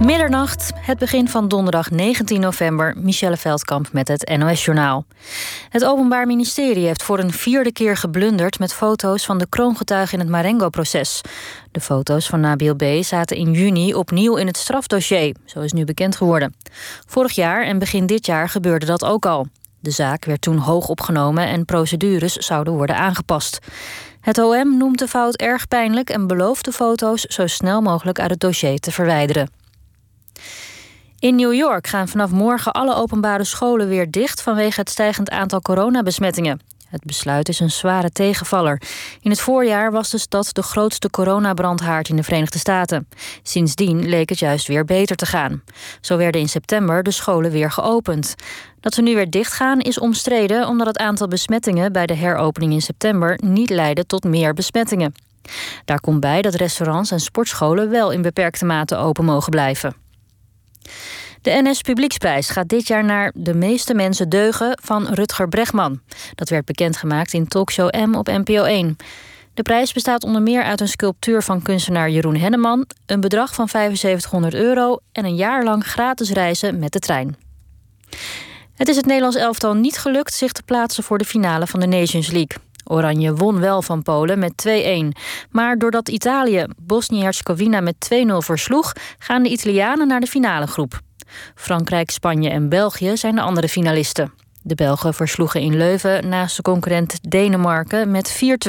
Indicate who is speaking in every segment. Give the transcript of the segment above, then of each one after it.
Speaker 1: Middernacht, het begin van donderdag 19 november. Michelle Veldkamp met het NOS-journaal. Het Openbaar Ministerie heeft voor een vierde keer geblunderd met foto's van de kroongetuigen in het Marengo-proces. De foto's van Nabil B. zaten in juni opnieuw in het strafdossier, zo is nu bekend geworden. Vorig jaar en begin dit jaar gebeurde dat ook al. De zaak werd toen hoog opgenomen en procedures zouden worden aangepast. Het OM noemt de fout erg pijnlijk en belooft de foto's zo snel mogelijk uit het dossier te verwijderen. In New York gaan vanaf morgen alle openbare scholen weer dicht vanwege het stijgend aantal coronabesmettingen. Het besluit is een zware tegenvaller. In het voorjaar was de stad de grootste coronabrandhaard in de Verenigde Staten. Sindsdien leek het juist weer beter te gaan. Zo werden in september de scholen weer geopend. Dat ze nu weer dichtgaan is omstreden omdat het aantal besmettingen bij de heropening in september niet leidde tot meer besmettingen. Daar komt bij dat restaurants en sportscholen wel in beperkte mate open mogen blijven. De NS Publieksprijs gaat dit jaar naar De meeste mensen deugen van Rutger Bregman. Dat werd bekendgemaakt in talkshow M op NPO 1. De prijs bestaat onder meer uit een sculptuur van kunstenaar Jeroen Henneman, een bedrag van 7500 euro en een jaar lang gratis reizen met de trein. Het is het Nederlands elftal niet gelukt zich te plaatsen voor de finale van de Nations League. Oranje won wel van Polen met 2-1. Maar doordat Italië Bosnië-Herzegovina met 2-0 versloeg, gaan de Italianen naar de finale groep. Frankrijk, Spanje en België zijn de andere finalisten. De Belgen versloegen in Leuven naast de concurrent Denemarken met 4-2.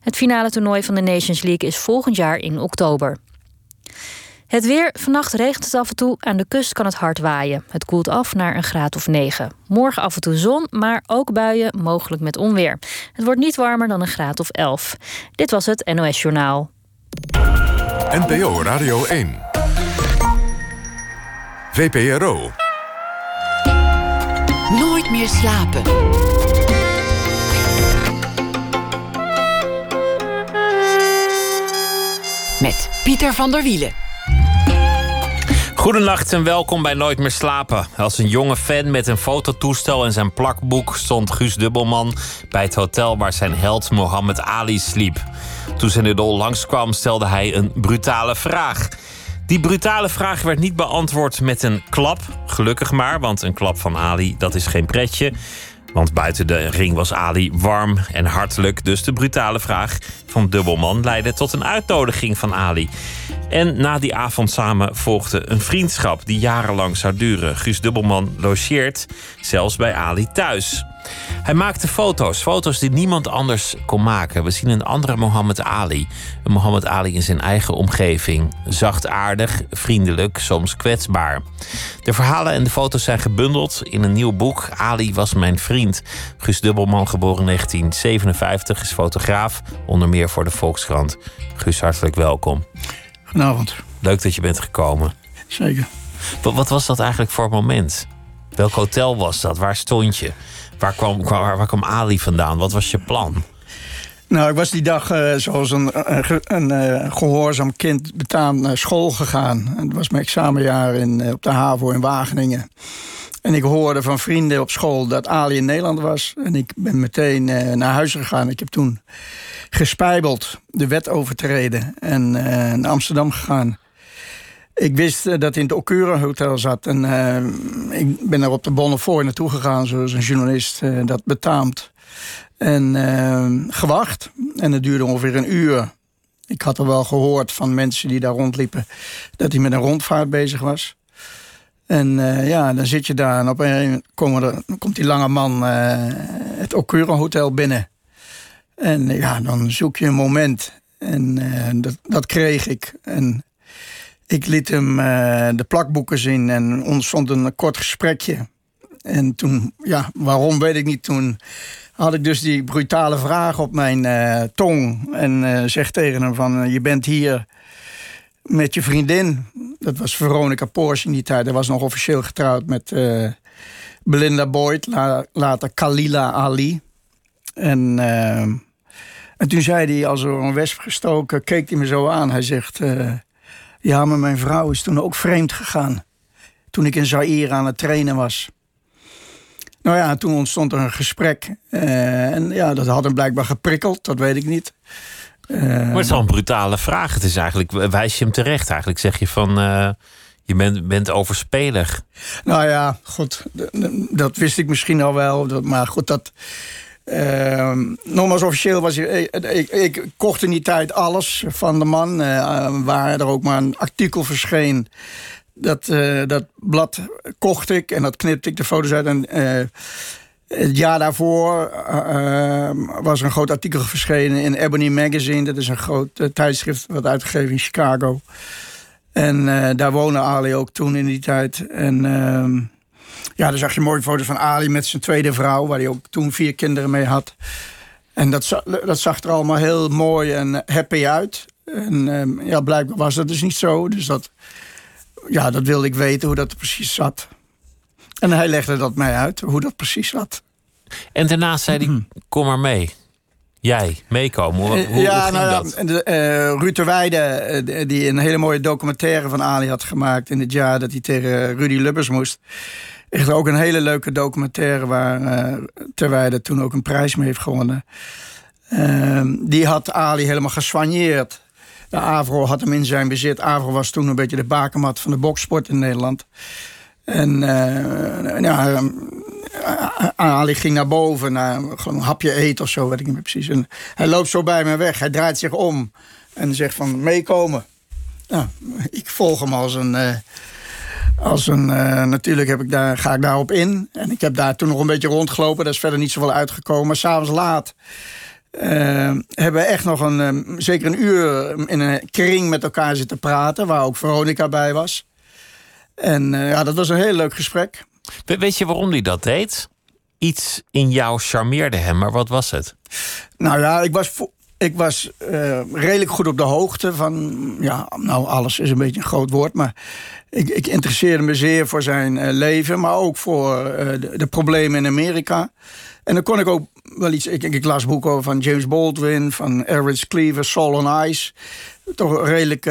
Speaker 1: Het finale toernooi van de Nations League is volgend jaar in oktober. Het weer. Vannacht regent het af en toe. Aan de kust kan het hard waaien. Het koelt af naar een graad of 9. Morgen af en toe zon, maar ook buien, mogelijk met onweer. Het wordt niet warmer dan een graad of 11. Dit was het NOS Journaal.
Speaker 2: NPO Radio 1. VPRO.
Speaker 3: Nooit meer slapen. Met Pieter van der Wielen.
Speaker 4: Goedenacht en welkom bij Nooit meer slapen. Als een jonge fan met een fototoestel en zijn plakboek stond Guus Dubbelman bij het hotel waar zijn held Mohammed Ali sliep. Toen zijn idol langskwam stelde hij een brutale vraag. Die brutale vraag werd niet beantwoord met een klap, gelukkig maar, want een klap van Ali dat is geen pretje. Want buiten de ring was Ali warm en hartelijk. Dus de brutale vraag van Dubbelman leidde tot een uitnodiging van Ali. En na die avond samen volgde een vriendschap die jarenlang zou duren. Guus Dubbelman logeert zelfs bij Ali thuis. Hij maakte foto's, foto's die niemand anders kon maken. We zien een andere Mohammed Ali. Een Mohammed Ali in zijn eigen omgeving. Zachtaardig, vriendelijk, soms kwetsbaar. De verhalen en de foto's zijn gebundeld in een nieuw boek. Ali was mijn vriend. Guus Dubbelman, geboren in 1957, is fotograaf. Onder meer voor de Volkskrant. Guus, hartelijk welkom.
Speaker 5: Goedenavond.
Speaker 4: Leuk dat je bent gekomen.
Speaker 5: Zeker.
Speaker 4: Wat, wat was dat eigenlijk voor moment? Welk hotel was dat? Waar stond je? Waar kwam, waar, kwam Ali vandaan? Wat was je plan?
Speaker 5: Nou, ik was die dag uh, zoals een, een, een uh, gehoorzaam kind betaamd naar school gegaan. Het was mijn examenjaar in, op de HAVO in Wageningen. En ik hoorde van vrienden op school dat Ali in Nederland was. En ik ben meteen naar huis gegaan. Ik heb toen gespijbeld, de wet overtreden en naar Amsterdam gegaan. Ik wist dat hij in het Okura Hotel zat. En uh, ik ben er op de Bonnefoy naartoe gegaan, zoals een journalist uh, dat betaamt. En gewacht. En het duurde ongeveer een uur. Ik had er wel gehoord van mensen die daar rondliepen... dat hij met een rondvaart bezig was. En ja, dan zit je daar en op een komen komt die lange man het Okura Hotel binnen. En ja, dan zoek je een moment. En dat, dat kreeg ik. En ik liet hem uh, de plakboeken zien en ontstond een kort gesprekje. En toen, ja, waarom weet ik niet. Toen had ik dus die brutale vraag op mijn uh, tong. En uh, zeg tegen hem van, je bent hier met je vriendin. Dat was Veronica Porsche in die tijd. Hij was nog officieel getrouwd met Belinda Boyd. La, later Kalila Ali. En, en toen zei hij, als er een wesp gestoken, keek hij me zo aan. Hij zegt... Ja, maar mijn vrouw is toen ook vreemd gegaan. Toen ik in Zaire aan het trainen was. Nou ja, toen ontstond er een gesprek. Uh, en ja, dat had hem blijkbaar geprikkeld, dat weet ik niet.
Speaker 4: Uh, maar het is wel een brutale vraag. Het is eigenlijk, wijs je hem terecht eigenlijk? Zeg je van, uh, Je bent, bent overspelig.
Speaker 5: Nou ja, goed, dat wist ik misschien al wel. Maar goed, dat. Uh, nogmaals, officieel was ik, ik, kocht in die tijd alles van de man. Uh, waar er ook maar een artikel verscheen. Dat, uh, dat blad kocht ik en dat knipte ik de foto's uit. En het jaar daarvoor was er een groot artikel verschenen in Ebony Magazine. Dat is een groot tijdschrift wat uitgegeven in Chicago. En daar woonde Ali ook toen in die tijd. En ehm, ja, dan zag je mooie foto's van Ali met zijn tweede vrouw, waar hij ook toen vier kinderen mee had. En dat, dat zag er allemaal heel mooi en happy uit. En ehm, ja, blijkbaar was dat dus niet zo. Dus dat, ja, dat wilde ik weten hoe dat er precies zat. En hij legde dat mij uit, hoe dat precies zat.
Speaker 4: En daarna zei hij, mhm. kom maar mee. Jij, meekomen. Hoe, hoe, ja, nou, dat?
Speaker 5: De, uh, Ruud de Weijde, eh, die een hele mooie documentaire van Ali had gemaakt... in het jaar dat hij tegen Rudy Lubbers moest... Echt ook een hele leuke documentaire waar uh, Terwijde toen ook een prijs mee heeft gewonnen. Ehm, die had Ali helemaal geswanjeerd. De Avro had hem in zijn bezit. Avro was toen een beetje de bakermat van de boksport in Nederland. En uh, ja, Ali ging naar boven, naar een hapje eten of zo, weet ik niet meer precies. En hij loopt zo bij me weg. Hij draait zich om en zegt van meekomen. Nou, ik volg hem als een, als een, uh, natuurlijk heb ik daar, ga ik daarop in. En ik heb daar toen nog een beetje rondgelopen. Daar is verder niet zoveel uitgekomen. Maar s'avonds laat uh, hebben we echt nog een, uh, zeker een uur in een kring met elkaar zitten praten. Waar ook Veronica bij was. En ja, dat was een heel leuk gesprek.
Speaker 4: weet je waarom hij dat deed? Iets in jou charmeerde hem, maar wat was het?
Speaker 5: Nou ja, ik was ik was uh, redelijk goed op de hoogte van, ja, nou alles is een beetje een groot woord, maar ik, ik interesseerde me zeer voor zijn uh, leven, maar ook voor uh, de, de, problemen in Amerika. En dan kon ik ook wel iets, ik, ik las boeken van James Baldwin, van Eric Cleaver, Soul on Ice. Toch een redelijk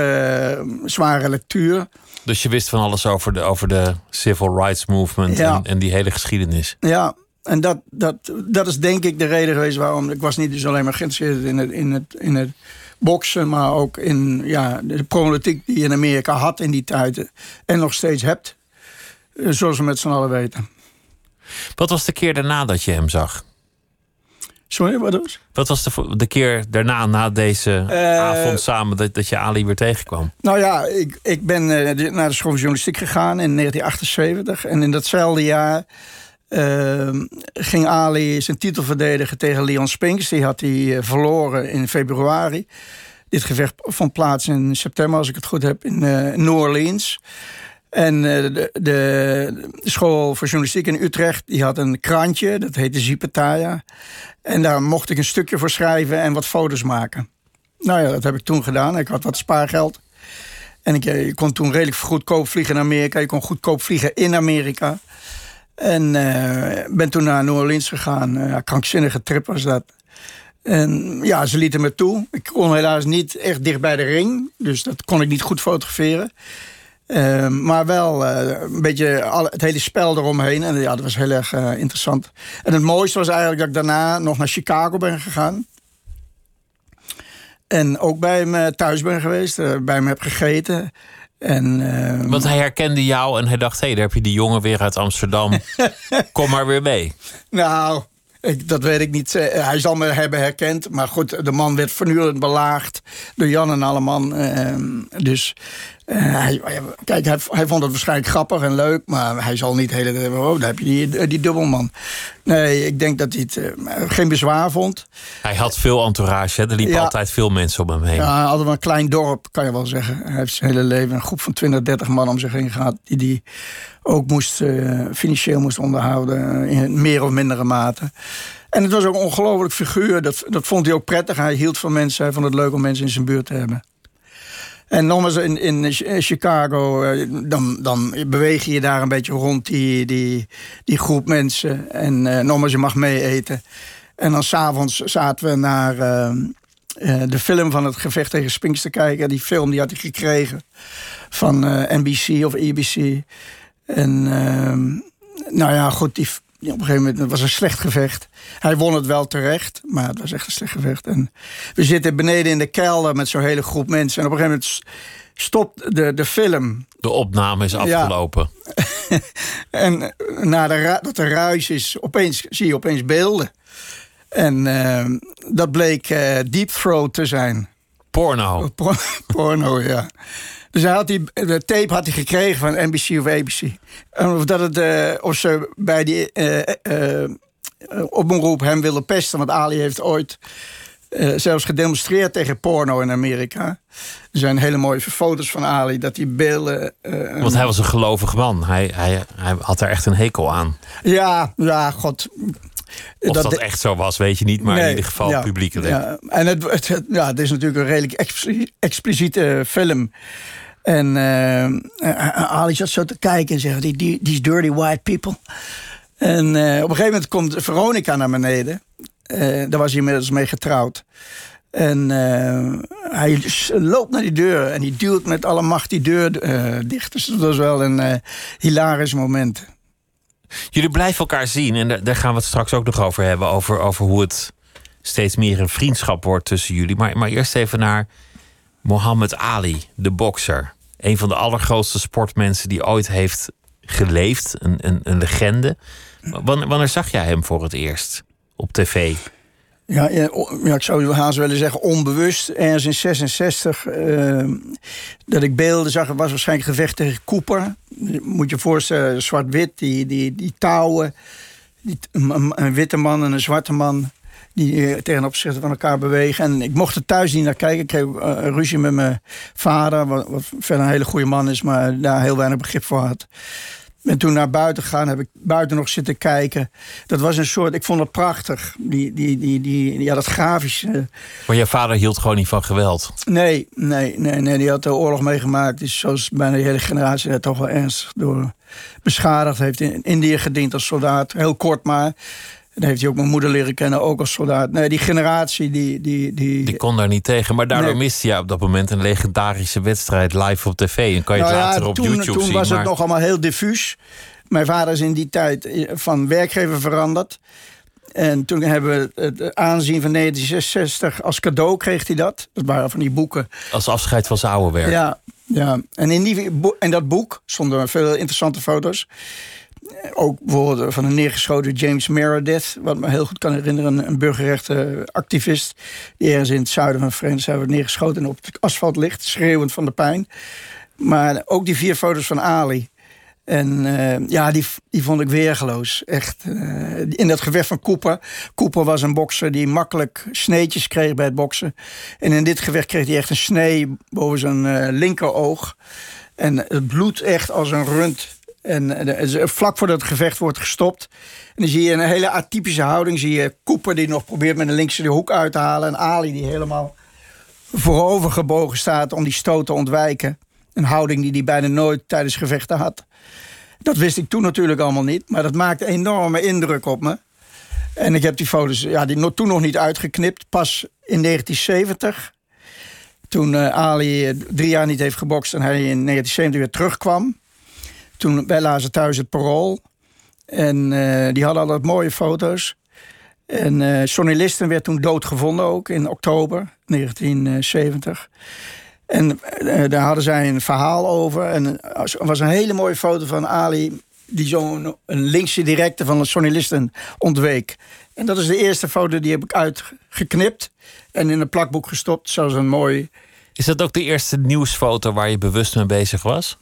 Speaker 5: zware lectuur.
Speaker 4: Dus je wist van alles over de, over de civil rights movement ja. en, en die hele geschiedenis.
Speaker 5: Ja, en dat, dat, dat is denk ik de reden geweest waarom... Ik was niet dus alleen maar geïnteresseerd in het, in het, in het boksen... maar ook in ja, de problematiek die je in Amerika had in die tijd... en nog steeds hebt, eh, zoals we met z'n allen weten.
Speaker 4: Wat was de keer daarna dat je hem zag?
Speaker 5: Sorry, wat was?
Speaker 4: Wat was de, de keer daarna, na deze uh, avond samen, dat, dat je Ali weer tegenkwam?
Speaker 5: Nou ja, ik, ik ben uh, naar de school van journalistiek gegaan in 1978. En in datzelfde jaar Ehm, ging Ali zijn titel verdedigen tegen Leon Spinks. Die had hij eh, verloren in februari. Dit gevecht vond plaats in september, als ik het goed heb, in uh, New Orleans. En uh, de, school voor journalistiek in Utrecht die had een krantje, dat heette Zipetaya. En daar mocht ik een stukje voor schrijven en wat foto's maken. Nou ja, dat heb ik toen gedaan. Ik had wat spaargeld. En ik, ik kon toen redelijk goedkoop vliegen naar Amerika. Je kon goedkoop vliegen in Amerika. En uh, ben toen naar New Orleans gegaan. Uh, krankzinnige trip was dat. En ja, ze lieten me toe. Ik kon helaas niet echt dicht bij de ring. Dus dat kon ik niet goed fotograferen. Uh, maar wel een beetje al, het hele spel eromheen. En ja, dat was heel erg interessant. En het mooiste was eigenlijk dat ik daarna nog naar Chicago ben gegaan. En ook bij hem thuis ben geweest. bij hem heb gegeten. En,
Speaker 4: uh, Want hij herkende jou en hij dacht: hé, hey, daar heb je die jongen weer uit Amsterdam. Kom maar weer mee.
Speaker 5: Nou, ik, dat weet ik niet. Hij zal me hebben herkend. Maar goed, de man werd voortdurend belaagd door Jan en Alleman. Uh, dus uh, hij, kijk, hij, hij, vond het waarschijnlijk grappig en leuk. Maar hij zal niet hele oh, daar heb je die, die dubbelman. Nee, ik denk dat hij het geen bezwaar vond.
Speaker 4: Hij had veel entourage. Er liepen altijd veel mensen om hem heen.
Speaker 5: Ja, altijd een klein dorp, kan je wel zeggen. Hij heeft zijn hele leven een groep van 20, 30 man om zich heen gehad. Die die ook moest, uh, financieel moest onderhouden. In meer of mindere mate. En het was ook een ongelooflijk figuur. Dat, dat vond hij ook prettig. Hij hield van mensen. Hij vond het leuk om mensen in zijn buurt te hebben. En nogmaals, in, in Chicago, eh, dan, dan beweeg je daar een beetje rond die, die, die groep mensen. En uh, nogmaals, je mag mee eten. En dan s'avonds zaten we naar de film van het gevecht tegen Spinks te kijken. Die film die had hij gekregen van NBC of ABC. En ehm, nou ja, goed, die, op een gegeven moment het was een slecht gevecht. Hij won het wel terecht, maar het was echt een slecht gevecht. En we zitten beneden in de kelder met zo'n hele groep mensen. En op een gegeven moment stopt de, de film.
Speaker 4: De opname is afgelopen.
Speaker 5: en na de, dat er ruis is, opeens, zie je opeens beelden. En uh, dat bleek uh, Deep Throat te zijn.
Speaker 4: Porno.
Speaker 5: porno, ja. Dus hij had die, de tape had hij gekregen van NBC of ABC. Of, dat het, uh, of ze bij die oproep hem wilden pesten. Want Ali heeft ooit zelfs gedemonstreerd tegen porno in Amerika. Er zijn hele mooie foto's van Ali dat die beelden.
Speaker 4: Want hij was een gelovig man. Hij, hij, hij had daar echt een hekel aan.
Speaker 5: Ja, ja, god.
Speaker 4: Of dat, echt zo was, weet je niet, maar in ieder geval ja, publiekelijk.
Speaker 5: Ja. En het, het, ja, het is natuurlijk een redelijk expliciete film. En uh, Ali zat zo te kijken en zeggen: die, These dirty white people. En op een gegeven moment komt Veronica naar beneden. Daar was hij inmiddels mee getrouwd. En hij loopt naar die deur en hij duwt met alle macht die deur dicht. Dus dat was wel een hilarisch moment.
Speaker 4: Jullie blijven elkaar zien en daar gaan we het straks ook nog over hebben. Over, over hoe het steeds meer een vriendschap wordt tussen jullie. Maar, maar eerst even naar Mohammed Ali, de bokser. Een van de allergrootste sportmensen die ooit heeft geleefd. Een, een, een legende. Wanneer, wanneer zag jij hem voor het eerst op tv?
Speaker 5: Ja, ja, ik zou haast willen zeggen onbewust. Ergens in 66 uh, dat ik beelden zag. Was waarschijnlijk gevecht tegen Cooper. Moet je voorstellen, zwart-wit, die, die, die touwen. Een, witte man en een zwarte man. Die eh, tegen opzichte van elkaar bewegen. En ik mocht er thuis niet naar kijken. Ik kreeg uh, ruzie met mijn vader. Wat, wat verder een hele goede man is, maar daar heel weinig begrip voor had ben toen naar buiten gegaan, heb ik buiten nog zitten kijken. Dat was een soort, ik vond het prachtig. Die, die, die, die, ja, dat grafische.
Speaker 4: Maar je vader hield gewoon niet van geweld?
Speaker 5: Nee, nee, nee, nee die had de oorlog meegemaakt. Dus zoals bijna de hele generatie daar toch wel ernstig door beschadigd. Heeft in Indië gediend als soldaat, heel kort maar. Dan heeft hij ook mijn moeder leren kennen, ook als soldaat. Nee, die generatie die... Die,
Speaker 4: die, die kon daar niet tegen. Maar daardoor miste je op dat moment een legendarische wedstrijd live op tv. En kan je het nou later op YouTube
Speaker 5: toen zien. Toen was het nog allemaal heel diffuus. Mijn vader is in die tijd eh, van werkgever veranderd. En toen hebben we het aanzien van 1966 als cadeau kreeg hij dat. Dat waren van die boeken.
Speaker 4: Als afscheid van zijn oude werk.
Speaker 5: Ja, ja. En in, die, in dat boek stonden veel interessante foto's ook bijvoorbeeld van een neergeschoten James Meredith, wat me heel goed kan herinneren, een burgerrechtenactivist die ergens in het zuiden van Staten wordt neergeschoten en op het asfalt ligt, schreeuwend van de pijn. Maar ook die vier foto's van Ali. En uh, ja, die, die vond ik weergeloos. Echt. In dat gevecht van Cooper. Cooper was een bokser die makkelijk sneetjes kreeg bij het boksen. En in dit gevecht kreeg hij echt een snee boven zijn uh, linkeroog. En het bloed echt als een rund en uh, vlak voordat het gevecht wordt gestopt. En dan zie je een hele atypische houding. Zie je Cooper die nog probeert met een linkse de hoek uit te halen. En Ali die helemaal voorover gebogen staat om die stoot te ontwijken. Een houding die hij bijna nooit tijdens gevechten had. Dat wist ik toen natuurlijk allemaal niet. Maar dat maakte enorme indruk op me. En ik heb die foto's ja, die toen nog niet uitgeknipt. Pas in 1970. Toen uh, Ali drie jaar niet heeft gebokst en hij in 1970 weer terugkwam toen, wij lazen thuis het parool. En uh, die hadden altijd mooie foto's. En uh, Sonny Listen werd toen doodgevonden ook in oktober 1970. En uh, daar hadden zij een verhaal over. En er was een hele mooie foto van Ali... die zo'n linkse directe van Sonny Listen ontweek. En dat is de eerste foto die heb ik uitgeknipt... en in een plakboek gestopt, zoals een mooi...
Speaker 4: Is dat ook de eerste nieuwsfoto waar je bewust mee bezig was?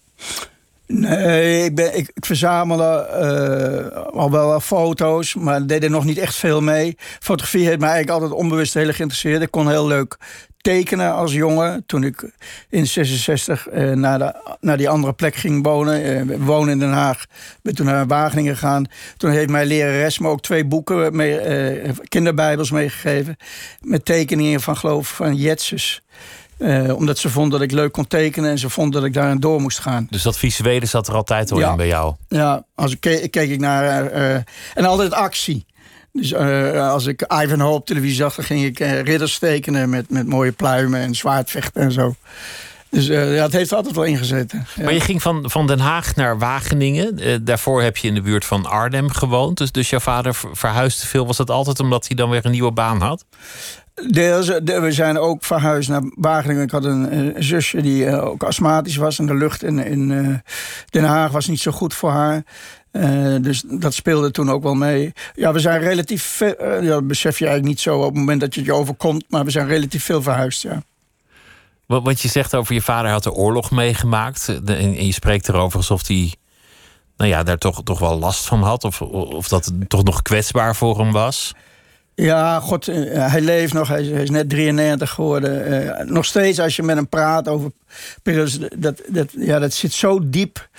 Speaker 5: Nee, ik, ben, ik, verzamelde uh, al wel foto's, maar deed er nog niet echt veel mee. Fotografie heeft mij eigenlijk altijd onbewust heel geïnteresseerd. Ik kon heel leuk tekenen als jongen. Toen ik in 66 uh, naar, naar die andere plek ging wonen. Uh, wonen in Den Haag. Ben toen naar Wageningen gegaan. Toen heeft mijn lerares me ook twee boeken, mee, kinderbijbels meegegeven. Met tekeningen van geloof van Jetsus. Uh, omdat ze vond dat ik leuk kon tekenen en ze vond dat ik daarin door moest gaan.
Speaker 4: Dus dat visuele zat er altijd al in bij jou?
Speaker 5: Ja, als ik keek, keek ik naar. Uh, en altijd actie. Dus uh, als ik Ivanhoe op televisie zag, dan ging ik ridders tekenen met, met mooie pluimen en zwaardvechten en zo. Dus ja, het heeft altijd wel ingezeten.
Speaker 4: Ja. Maar je ging van, van Den Haag naar Wageningen. daarvoor heb je in de buurt van Arnhem gewoond. Dus, dus jouw vader verhuisde veel. Was dat altijd omdat hij dan weer een nieuwe baan had?
Speaker 5: De- we zijn ook verhuisd naar Wageningen. Ik had een, zusje die eh, ook astmatisch was. En de lucht in, in eh, Den Haag was niet zo goed voor haar. Eh, dus dat speelde toen ook wel mee. Ja, we zijn relatief veel... eh, ja, dat besef je eigenlijk niet zo op het moment dat je het je overkomt. Maar we zijn relatief veel verhuisd, ja.
Speaker 4: Wat, je zegt over je vader had de oorlog meegemaakt. En je spreekt erover alsof hij nou ja, daar toch, toch wel last van had. Of, of dat het toch nog kwetsbaar voor hem was.
Speaker 5: Ja, god, eh, hij leeft nog. Hij is, hij is net 93 geworden. Eh, nog steeds als je met hem praat over dat, dat, ja, dat zit zo diep.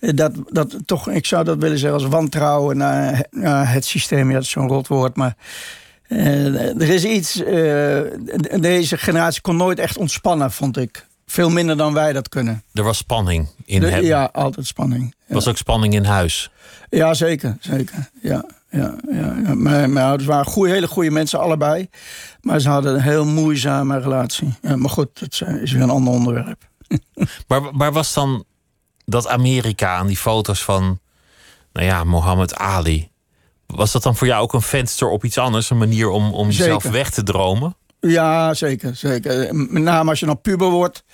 Speaker 5: eh, Dat, dat toch, ik zou dat willen zeggen als wantrouwen naar, naar het systeem. Ja, dat is zo'n rot woord, maar er is iets. deze generatie kon nooit echt ontspannen, vond ik. Veel minder dan wij dat kunnen.
Speaker 4: Er was spanning in
Speaker 5: De-
Speaker 4: hem.
Speaker 5: ja, altijd spanning.
Speaker 4: Er was ook spanning in huis.
Speaker 5: Ja, zeker. zeker. Ja, ja, ja. Mijn, mijn ouders waren goeie, hele goede mensen, allebei. Maar ze hadden een heel moeizame relatie. Ja, maar goed, dat is weer een ander onderwerp.
Speaker 4: Maar waar was dan dat Amerika aan die foto's van, nou ja, Mohammed Ali? Was dat dan voor jou ook een venster op iets anders? Een manier om, om jezelf weg te dromen?
Speaker 5: Ja, zeker. zeker. Met name als je dan puber wordt.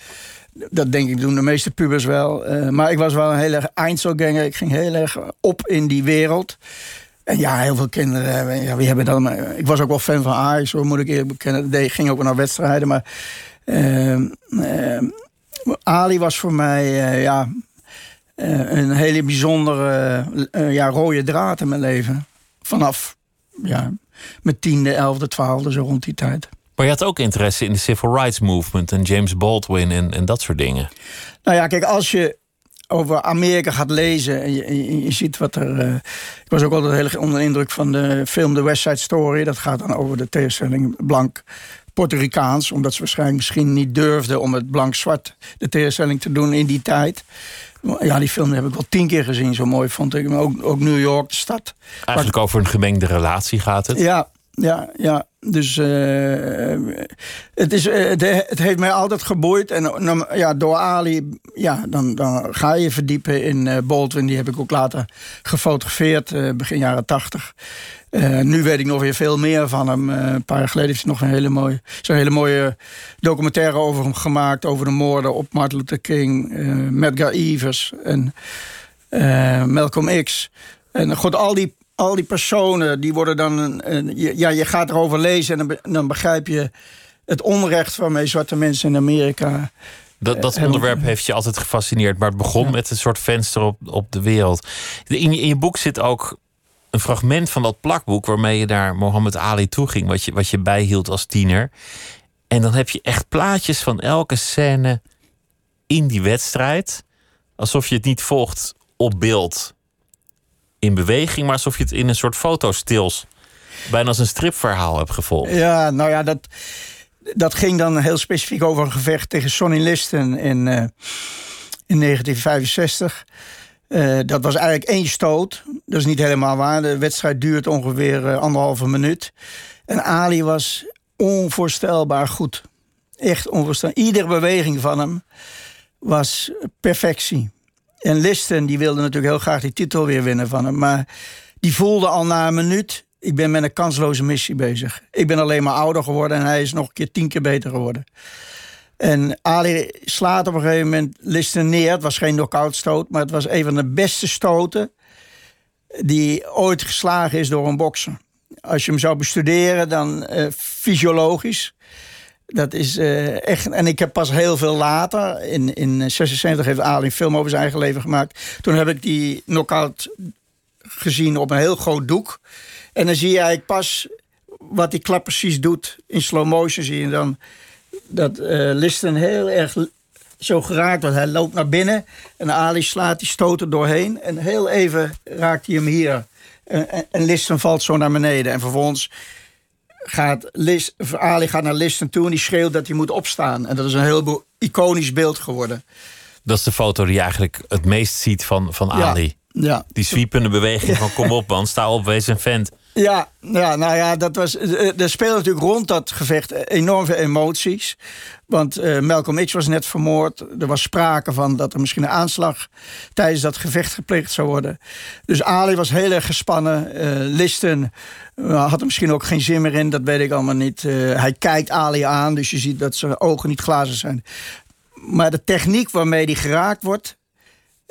Speaker 5: Dat denk ik doen de meeste pubers wel. Eh, maar ik was wel een hele Einzelganger. Ik ging heel erg op in die wereld. En ja, heel veel kinderen. eh, Ja, wie hebben dan, ik was ook wel fan van Ajax, hoor, moet ik eerlijk bekennen. Ik ging ook wel naar wedstrijden. Maar ehm, ehm, Ali was voor mij eh, ja, eh, een hele bijzondere ja, rode draad in mijn leven. Vanaf ja, mijn tiende, elfde, twaalfde, zo rond die tijd.
Speaker 4: Maar je had ook interesse in de civil rights movement en James Baldwin en, en dat soort dingen.
Speaker 5: Nou ja, kijk, als je over Amerika gaat lezen en je, je, je ziet wat er. eh, ik was ook altijd heel erg onder de indruk van de film The West Side Story. Dat gaat dan over de tegenstelling blank. Puerto-Ricaans, omdat ze waarschijnlijk misschien niet durfden om het blank-zwart de tegenstelling te doen in die tijd. Ja, die film heb ik wel tien keer gezien, zo mooi vond ik. Maar ook, ook New York, de stad.
Speaker 4: Eigenlijk over een gemengde relatie gaat het.
Speaker 5: Ja, ja, ja. Dus eh, het, is, eh, het, het heeft mij altijd geboeid. En dan, ja, door Ali, ja, dan, dan ga je verdiepen in eh, Baldwin. Die heb ik ook later gefotografeerd, begin jaren tachtig. Nu weet ik nog weer veel meer van hem. Een paar jaar geleden heeft hij nog een hele mooie, zo'n hele mooie documentaire over hem gemaakt. Over de moorden op Martin Luther King, Medgar Evers en Malcolm X. En god, al die, al die personen, die worden dan... ja, je gaat erover lezen en dan begrijp je het onrecht waarmee zwarte mensen in Amerika...
Speaker 4: Dat, dat
Speaker 5: Eh,
Speaker 4: onderwerp heeft je altijd gefascineerd, maar het begon met een soort venster op, op de wereld. In je, in je boek zit ook een fragment van dat plakboek waarmee je naar Mohammed Ali toe ging, wat je, wat je bijhield als tiener. En dan heb je echt plaatjes van elke scène in die wedstrijd, alsof je het niet volgt op beeld in beweging, maar alsof je het in een soort fotostils, bijna als een stripverhaal hebt gevolgd.
Speaker 5: Ja, nou ja, dat, dat ging dan heel specifiek over een gevecht tegen Sonny Liston in, eh, in 1965. Eh, dat was eigenlijk één stoot. Dat is niet helemaal waar. De wedstrijd duurt ongeveer eh, anderhalve minuut. En Ali was onvoorstelbaar goed. Echt onvoorstelbaar. Iedere beweging van hem was perfectie. En Liston die wilde natuurlijk heel graag die titel weer winnen van hem. Maar die voelde al na een minuut... ik ben met een kansloze missie bezig. Ik ben alleen maar ouder geworden... en hij is nog een keer tien keer beter geworden. En Ali slaat op een gegeven moment Liston neer. Het was geen knockout maar het was een van de beste stoten... die ooit geslagen is door een bokser. Als je hem zou bestuderen, dan eh, fysiologisch... Dat is eh, echt. En ik heb pas heel veel later, in, in 76 heeft Ali een film over zijn eigen leven gemaakt. Toen heb ik die knockout gezien op een heel groot doek. En dan zie je eigenlijk pas wat die klap precies doet. In slow motion zie je dan dat eh Liston heel erg zo geraakt wordt. Hij loopt naar binnen en Ali slaat die stoten doorheen. En heel even raakt hij hem hier. En, en, en Liston valt zo naar beneden. En vervolgens gaat Lis, Ali gaat naar Liston toe en die schreeuwt dat hij moet opstaan. En dat is een heel iconisch beeld geworden.
Speaker 4: Dat is de foto die je eigenlijk het meest ziet van, van. Ali.
Speaker 5: Ja,
Speaker 4: Die swiepende beweging van kom op man, sta op, wees een vent.
Speaker 5: Ja, ja, nou ja, dat was. Er speelde natuurlijk rond dat gevecht enorm veel emoties. Want Malcolm X was net vermoord. Er was sprake van dat er misschien een aanslag tijdens dat gevecht gepleegd zou worden. Dus Ali was heel erg gespannen. Uh, Listen had er misschien ook geen zin meer in, dat weet ik allemaal niet. hij kijkt Ali aan, dus je ziet dat zijn ogen niet glazen zijn. Maar de techniek waarmee hij geraakt wordt,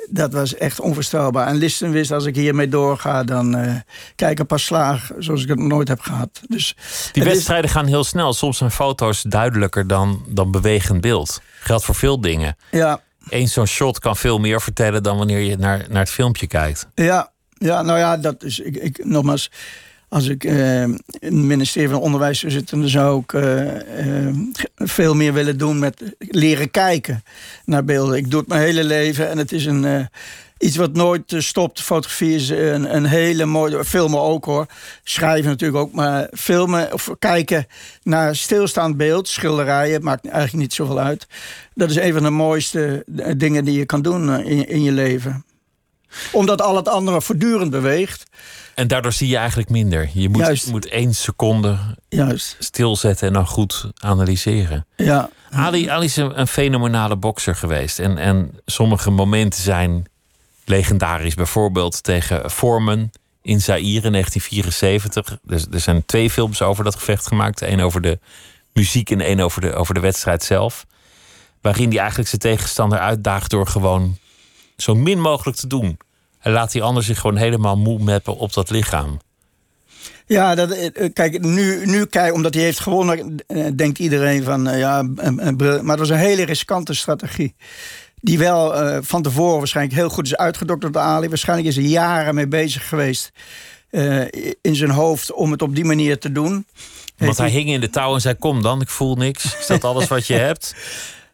Speaker 5: dat was echt onvoorstelbaar. En Listen wist, als ik hiermee doorga, dan uh, kijk een paar slagen zoals ik het nooit heb gehad. Dus,
Speaker 4: Die wedstrijden gaan heel snel. Soms zijn foto's duidelijker dan, dan bewegend beeld. Geldt voor veel dingen.
Speaker 5: Ja.
Speaker 4: Eén zo'n shot kan veel meer vertellen dan wanneer je naar, naar het filmpje kijkt.
Speaker 5: Ja, ja nou ja, dat is. Ik, ik, nogmaals, als ik uh, in het ministerie van Onderwijs zou zitten, dan zou ik uh, uh, veel meer willen doen met leren kijken naar beelden. Ik doe het mijn hele leven en het is een, iets wat nooit stopt. Fotografie is een, een hele mooie. Filmen ook hoor. Schrijven natuurlijk ook. Maar filmen of kijken naar stilstaand beeld, schilderijen, maakt eigenlijk niet zoveel uit. Dat is een van de mooiste dingen die je kan doen in, in je leven omdat al het andere voortdurend beweegt.
Speaker 4: En daardoor zie je eigenlijk minder. Je moet, Juist. moet één seconde
Speaker 5: Juist.
Speaker 4: stilzetten en dan goed analyseren.
Speaker 5: Ja.
Speaker 4: Ali, Ali is een, een fenomenale bokser geweest. En, en sommige momenten zijn legendarisch. Bijvoorbeeld tegen Foreman in Zaire in 1974. Dus, er zijn twee films over dat gevecht gemaakt. Eén over de muziek en één over de, over de wedstrijd zelf. Waarin hij eigenlijk zijn tegenstander uitdaagt door gewoon zo min mogelijk te doen. En laat die ander zich gewoon helemaal moe meppen op dat lichaam.
Speaker 5: Ja, dat, eh, kijk, nu, nu kijk, omdat hij heeft gewonnen, eh, denkt iedereen van ja, maar het was een hele riskante strategie. Die wel uh, van tevoren waarschijnlijk heel goed is uitgedokterd door Ali. Waarschijnlijk is hij jaren mee bezig geweest uh, in zijn hoofd om het op die manier te doen.
Speaker 4: Want hij hing in de touw en zei: Kom dan, ik voel niks. Is dat alles wat je hebt?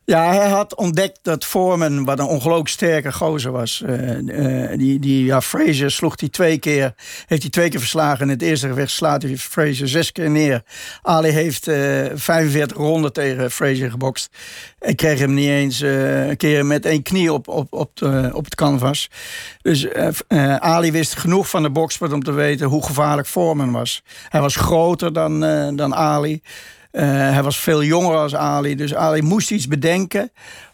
Speaker 5: Ja, hij had ontdekt dat Foreman, wat een ongelooflijk sterke gozer was. Uh, uh, die, die, ja, Fraser sloeg hij twee keer. Heeft hij twee keer verslagen. In het eerste gevecht slaat hij Fraser zes keer neer. Ali heeft uh, 45 ronden tegen Fraser gebokst. Ik kreeg hem niet eens een keer met één knie op, op, op, de, op het canvas. Dus Ali wist genoeg van de boksport om te weten hoe gevaarlijk Foreman was. Hij was groter dan, dan Ali. Uh, hij was veel jonger als Ali. Dus Ali moest iets bedenken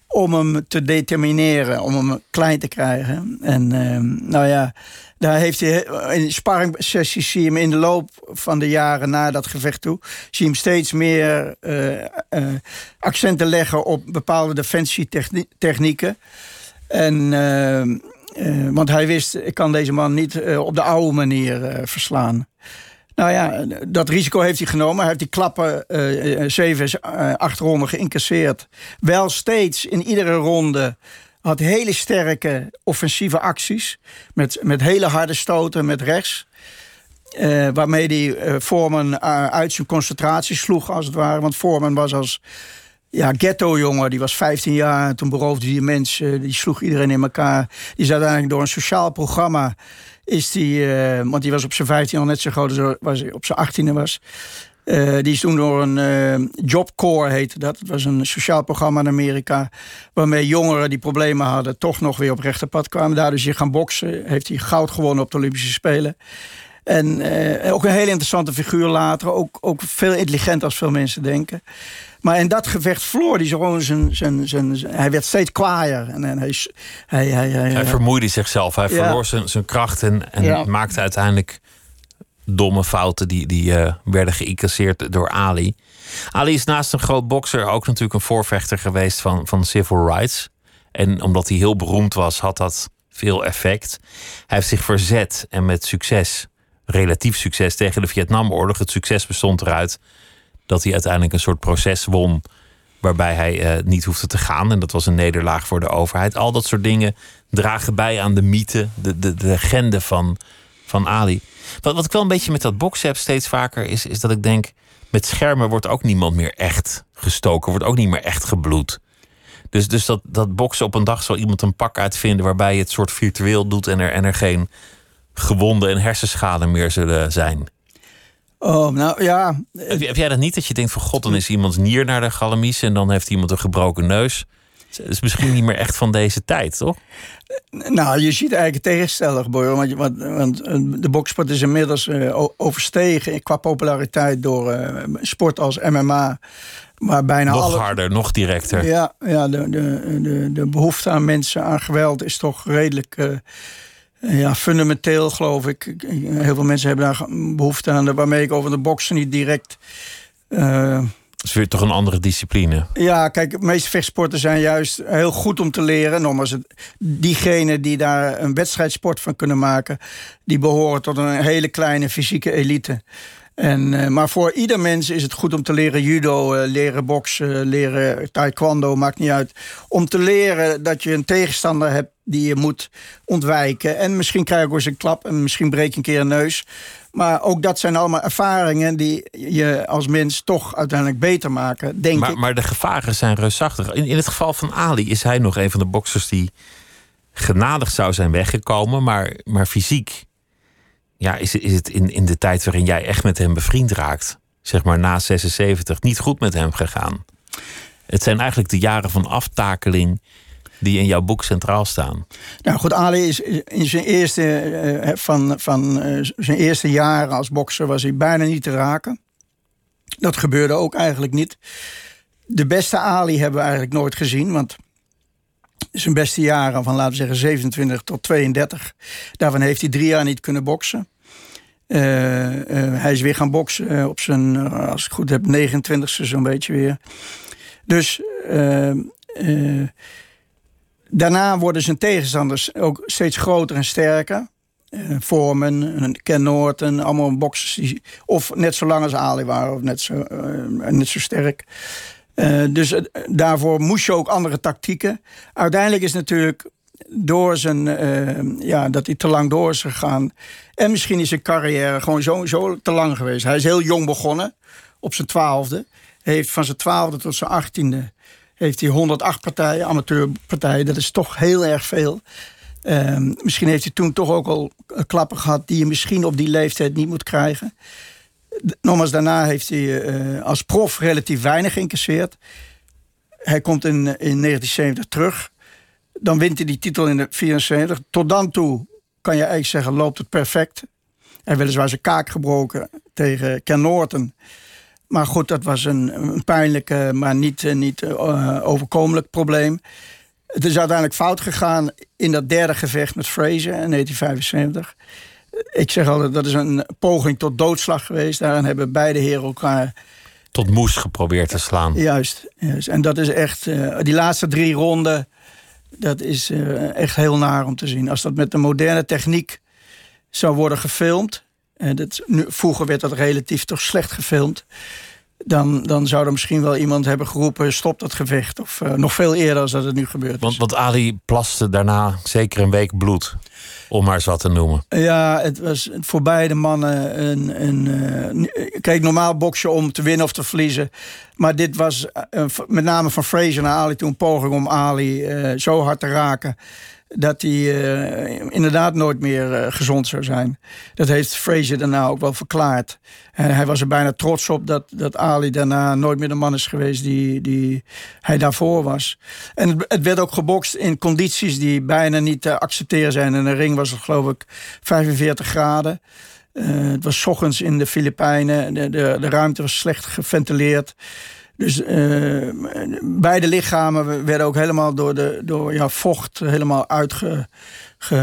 Speaker 5: om hem te determineren, om hem klein te krijgen. En uh, nou ja, daar heeft hij in sparringsessies zie je hem in de loop van de jaren na dat gevecht toe, zie hem steeds meer uh, accenten leggen op bepaalde defensietechnieken. En ehm, want hij wist, ik kan deze man niet op de oude manier verslaan. Nou ja, dat risico heeft hij genomen. Hij heeft die klappen uh, zeven, uh, acht ronden geïncasseerd. Wel steeds in iedere ronde had hele sterke offensieve acties. Met, met hele harde stoten met rechts. Waarmee hij Foreman uit zijn concentratie sloeg, als het ware. Want Foreman was als ja, ghetto-jongen. Die was 15 jaar en toen beroofde hij mensen. Die sloeg iedereen in elkaar. Die is uiteindelijk door een sociaal programma is die, uh, want die was op zijn 15 al net zo groot als hij op zijn 18e was. Uh, die is toen door een uh, Job Corps heette dat. Het was een sociaal programma in Amerika. Waarmee jongeren die problemen hadden toch nog weer op rechte pad kwamen. Daardoor is hij gaan boksen. Heeft hij goud gewonnen op de Olympische Spelen. En uh, ook een hele interessante figuur later. Ook, ook veel intelligenter als veel mensen denken. Maar in dat gevecht verloor hij gewoon zijn, zijn, zijn, Hij werd steeds kwaaier. En, en hij, hij, hij, hij,
Speaker 4: hij vermoeide zichzelf. Hij ja. verloor zijn, zijn kracht en, en ja. maakte uiteindelijk domme fouten die, die uh, werden geïncasseerd door Ali. Ali is naast een groot bokser ook natuurlijk een voorvechter geweest van, van civil rights. En omdat hij heel beroemd was, had dat veel effect. Hij heeft zich verzet en met succes, relatief succes, tegen de Vietnamoorlog. Het succes bestond eruit dat hij uiteindelijk een soort proces won. waarbij hij uh, niet hoefde te gaan. En dat was een nederlaag voor de overheid. Al dat soort dingen dragen bij aan de mythe, de, de, de legende van, van Ali. Wat, wat ik wel een beetje met dat boksen heb steeds vaker is, is dat ik denk. met schermen wordt ook niemand meer echt gestoken, wordt ook niet meer echt gebloed. Dus, dus dat, dat boksen op een dag zal iemand een pak uitvinden waarbij je het soort virtueel doet en er, en er geen gewonden en hersenschade meer zullen zijn.
Speaker 5: Oh, nou ja.
Speaker 4: Heb, heb, jij dat niet dat je denkt van god, dan is iemands nier naar de galamies en dan heeft iemand een gebroken neus? Het is misschien niet meer echt van deze tijd, toch?
Speaker 5: Nou, je ziet eigenlijk het tegenstellig. Want, want, want eh, de boksport is inmiddels uh, overstegen qua populariteit door uh, sport als MMA. Waar bijna
Speaker 4: nog
Speaker 5: alle...
Speaker 4: harder, nog directer.
Speaker 5: Ja, ja de, de, de, de behoefte aan mensen, aan geweld is toch redelijk uh, ja, fundamenteel, geloof ik. Heel veel mensen hebben daar behoefte aan. Waarmee ik over de boksen niet direct... Uh,
Speaker 4: het is weer toch een andere discipline.
Speaker 5: Ja, kijk, de meeste vechtsporten zijn juist heel goed om te leren. Nogmaals, diegenen die daar een wedstrijdsport van kunnen maken... die behoren tot een hele kleine fysieke elite. En, uh, maar voor ieder mens is het goed om te leren judo, uh, leren boksen, leren taekwondo, maakt niet uit. Om te leren dat je een tegenstander hebt die je moet ontwijken. En misschien krijg je ook eens een klap en misschien breek je een keer een neus. Maar ook dat zijn allemaal ervaringen die je als mens toch uiteindelijk beter maken, denk
Speaker 4: maar,
Speaker 5: ik.
Speaker 4: Maar de gevaren zijn reusachtig. In, in het geval van Ali is hij nog een van de boksers die genadig zou zijn weggekomen, maar, maar fysiek ja, is, is het in, in de tijd waarin jij echt met hem bevriend raakt, zeg maar na 76, niet goed met hem gegaan. Het zijn eigenlijk de jaren van aftakeling die in jouw boek centraal staan.
Speaker 5: Nou goed, Ali is in zijn eerste, uh, van, van uh, zijn eerste jaren als bokser was hij bijna niet te raken. Dat gebeurde ook eigenlijk niet. De beste Ali hebben we eigenlijk nooit gezien, want zijn beste jaren van laten we zeggen 27 tot 32, daarvan heeft hij drie jaar niet kunnen boksen. Uh, hij is weer gaan boksen op zijn, als ik het goed heb, 29ste zo'n beetje weer. Dus Daarna worden zijn tegenstanders ook steeds groter en sterker. Foreman, Ken Norton, allemaal boxers die of net zo lang als Ali waren of net zo, net zo sterk. Uh, dus daarvoor moest je ook andere tactieken. Uiteindelijk is natuurlijk door zijn, ja, dat hij te lang door is gegaan. En misschien is zijn carrière gewoon zo, te lang geweest. Hij is heel jong begonnen, op zijn twaalfde. Heeft van zijn twaalfde tot zijn achttiende heeft hij 108 partijen, amateurpartijen. Dat is toch heel erg veel. Um, misschien heeft hij toen toch ook al klappen gehad... die je misschien op die leeftijd niet moet krijgen. Nogmaals, daarna heeft hij uh, als prof relatief weinig geïncasseerd. Hij komt in, in 1970 terug. Dan wint hij die titel in de 74. Tot dan toe kan je eigenlijk zeggen, loopt het perfect. Hij heeft weliswaar zijn kaak gebroken tegen Ken Norton... Maar goed, dat was een, een pijnlijk, maar niet, niet uh, overkomelijk probleem. Het is uiteindelijk fout gegaan in dat derde gevecht met Fraser in 1975. Ik zeg altijd, dat is een poging tot doodslag geweest. Daarin hebben beide heren elkaar...
Speaker 4: Tot moes geprobeerd te slaan.
Speaker 5: Juist, juist. en dat is echt... Uh, die laatste drie ronden, dat is uh, echt heel naar om te zien. Als dat met de moderne techniek zou worden gefilmd... En dat, nu, vroeger werd dat relatief toch slecht gefilmd. Dan, dan zou er misschien wel iemand hebben geroepen: stop dat gevecht. Of uh, nog veel eerder als dat het nu gebeurt.
Speaker 4: Want, want Ali plaste daarna zeker een week bloed. Om maar wat te noemen.
Speaker 5: Ja, het was voor beide mannen een. een uh, kijk, normaal boksen om te winnen of te verliezen. Maar dit was uh, met name van Fraser naar Ali toen een poging om Ali zo hard te raken dat hij uh, inderdaad nooit meer uh, gezond zou zijn. Dat heeft Fraser daarna ook wel verklaard. En hij was er bijna trots op dat, dat Ali daarna nooit meer de man is geweest die, die hij daarvoor was. En het, het werd ook gebokst in condities die bijna niet te accepteren zijn. In de ring was het geloof ik 45 graden. Uh, het was ochtends in de Filipijnen. De, de, de ruimte was slecht geventileerd. Dus uh, beide lichamen werden ook helemaal door, de, door ja, vocht helemaal uitge, ge,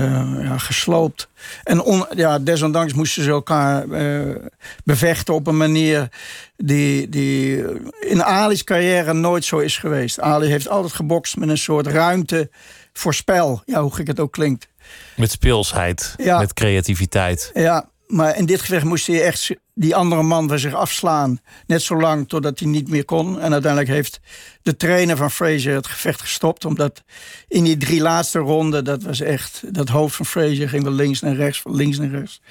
Speaker 5: ja, gesloopt. En on, ja, desondanks moesten ze elkaar uh, bevechten op een manier die, die in Ali's carrière nooit zo is geweest. Ali heeft altijd gebokst met een soort ruimte voor spel. Ja, hoe gek het ook klinkt.
Speaker 4: Met speelsheid, ja. met creativiteit.
Speaker 5: Ja, maar in dit gevecht moest hij echt die andere man van zich afslaan. Net zo lang totdat hij niet meer kon. En uiteindelijk heeft de trainer van Fraser het gevecht gestopt. Omdat in die drie laatste ronden, dat was echt... dat hoofd van Fraser ging van links naar rechts, van links naar rechts.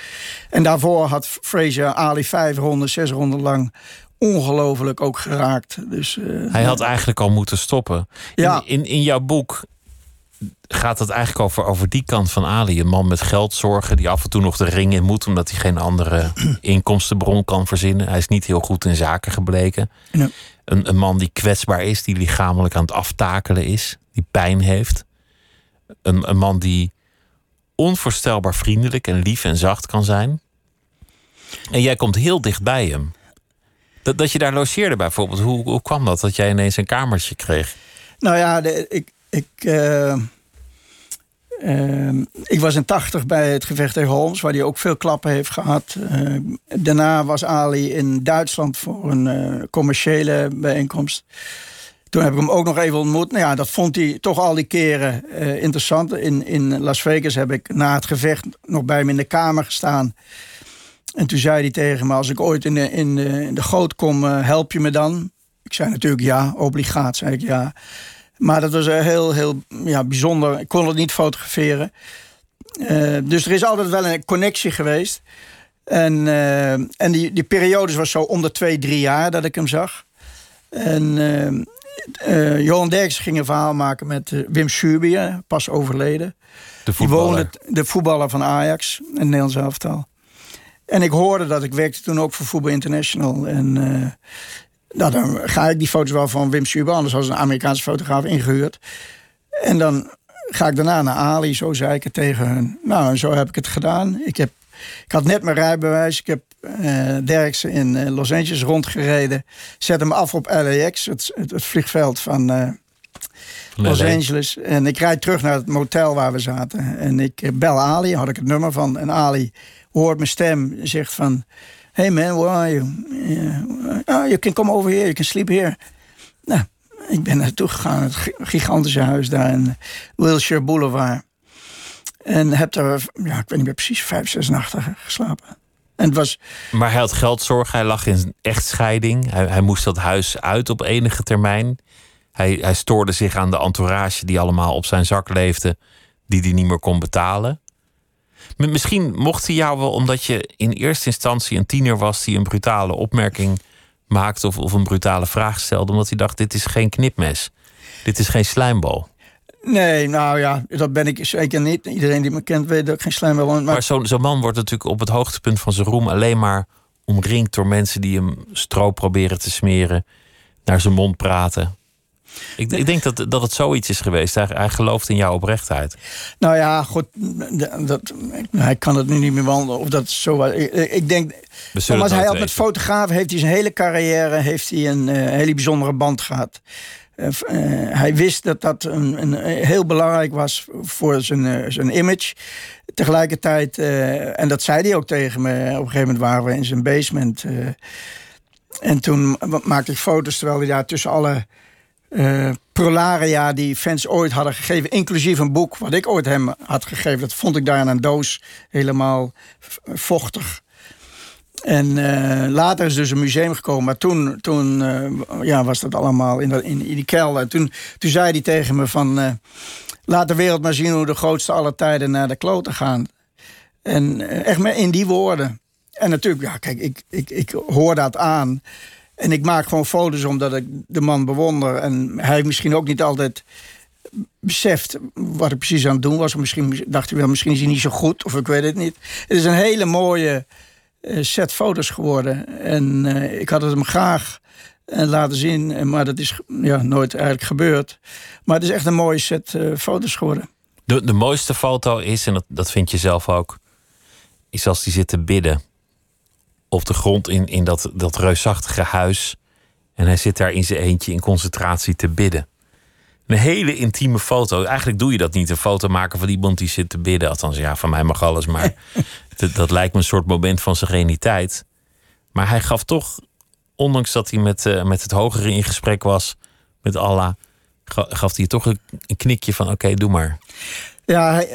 Speaker 5: En daarvoor had Fraser Ali vijf ronden, zes ronden lang ongelooflijk ook geraakt. Dus, uh,
Speaker 4: Hij had eigenlijk al moeten stoppen. Ja. In, in, in jouw boek gaat het eigenlijk over, over die kant van Ali. Een man met geldzorgen die af en toe nog de ring in moet... omdat hij geen andere inkomstenbron kan verzinnen. Hij is niet heel goed in zaken gebleken. Een, een man die kwetsbaar is, die lichamelijk aan het aftakelen is. die pijn heeft. Een, een man die onvoorstelbaar vriendelijk en lief en zacht kan zijn. En jij komt heel dicht bij hem. Dat, dat je daar logeerde bijvoorbeeld. Hoe, hoe kwam dat, dat jij ineens een kamertje kreeg?
Speaker 5: Nou ja, de, ik, ik, uh, uh, ik was in 80 bij het gevecht tegen Holmes, waar hij ook veel klappen heeft gehad. Uh, daarna was Ali in Duitsland voor een commerciële bijeenkomst. Toen heb ik hem ook nog even ontmoet. Nou ja, dat vond hij toch al die keren interessant. In, in Las Vegas heb ik na het gevecht nog bij hem in de kamer gestaan. En toen zei hij tegen me: Als ik ooit in de, in in de goot kom, help je me dan? Ik zei natuurlijk ja, obligaat, zei ik ja. Maar dat was heel, heel ja, bijzonder. Ik kon het niet fotograferen. Uh, dus er is altijd wel een connectie geweest. En, uh, en die, die periodes was zo om de twee, drie jaar dat ik hem zag. En uh, Johan Derks ging een verhaal maken met Wim Schubier, pas overleden.
Speaker 4: De voetballer.
Speaker 5: Die woonde, de voetballer van Ajax, een Nederlands elftal. En ik hoorde dat, ik werkte toen ook voor Voetbal International. En nou, dan ga ik die foto's wel van Wim Schubier, anders was een Amerikaanse fotograaf ingehuurd. En dan ga ik daarna naar Ali, zo zei ik het tegen hun. Nou, en zo heb ik het gedaan. Ik, heb, ik had net mijn rijbewijs, ik heb uh, Derksen in uh, Los Angeles rondgereden. Zet hem af op LAX, het, het, het vliegveld van uh, Los Angeles. En ik rijd terug naar het motel waar we zaten. En ik bel Ali, had ik het nummer van. En Ali hoort mijn stem, zegt van... Hey man, where are you? Yeah. Oh, you can come over here, you can sleep here. Nou, ik ben naartoe gegaan, het gigantische huis daar in Wilshire Boulevard. En heb daar, ja, ik weet niet meer precies, vijf, zes nachten geslapen. En het was...
Speaker 4: Maar hij had geldzorg, hij lag in echtscheiding. Hij, hij moest dat huis uit op enige termijn. Hij, hij stoorde zich aan de entourage die allemaal op zijn zak leefde, die hij niet meer kon betalen. Misschien mocht hij jou wel omdat je in eerste instantie een tiener was die een brutale opmerking maakte of, of een brutale vraag stelde, omdat hij dacht: dit is geen knipmes, dit is geen slijmbal.
Speaker 5: Nee, nou ja, dat ben ik zeker niet. Iedereen die me kent weet dat ik geen slijm wil.
Speaker 4: Maar, maar zo'n zo man wordt natuurlijk op het hoogtepunt van zijn roem alleen maar omringd door mensen die hem stro proberen te smeren, naar zijn mond praten. Ik, ik, denk dat, dat het zoiets is geweest. Hij, hij gelooft in jouw oprechtheid.
Speaker 5: Nou ja, goed. Dat, hij kan het nu niet meer wandelen. Of dat zo was. Ik, ik denk. Zoals hij had met fotografen heeft hij zijn hele carrière heeft hij een uh, hele bijzondere band gehad. Uh, uh, hij wist dat dat een, een, heel belangrijk was voor zijn, zijn image. Tegelijkertijd, en dat zei hij ook tegen me, op een gegeven moment waren we in zijn basement. en toen maakte ik foto's terwijl hij daar tussen alle uh, prolaria die fans ooit hadden gegeven. Inclusief een boek wat ik ooit hem had gegeven. Dat vond ik daar in een doos helemaal vochtig. En uh, later is dus een museum gekomen. Maar toen, toen uh, ja, was dat allemaal in, in, die kelder. Toen, toen zei hij tegen me van... laat de wereld maar zien hoe de grootste aller tijden naar de kloten gaan. En echt maar in die woorden. En natuurlijk, ja, kijk, ik, ik, ik hoor dat aan... En ik maak gewoon foto's omdat ik de man bewonder. En hij misschien ook niet altijd beseft wat ik precies aan het doen was. Of misschien dacht hij wel, misschien is hij niet zo goed. Of ik weet het niet. Het is een hele mooie uh, set foto's geworden. En uh, ik had het hem graag uh, laten zien. Maar dat is ja, nooit eigenlijk gebeurd. Maar het is echt een mooie set foto's geworden.
Speaker 4: De, de mooiste foto is, en dat, dat vind je zelf ook... is als die zit te bidden op de grond in, in dat, dat reusachtige huis. En hij zit daar in zijn eentje in concentratie te bidden. Een hele intieme foto. Eigenlijk doe je dat niet. Een foto maken van iemand die zit te bidden. Althans, ja, van mij mag alles. Maar dat, dat, lijkt me een soort moment van sereniteit. Maar hij gaf toch, ondanks dat hij met, uh, met het hogere in gesprek was, met Allah, gaf hij toch een, een knikje van: oké, doe maar.
Speaker 5: Ja, hij,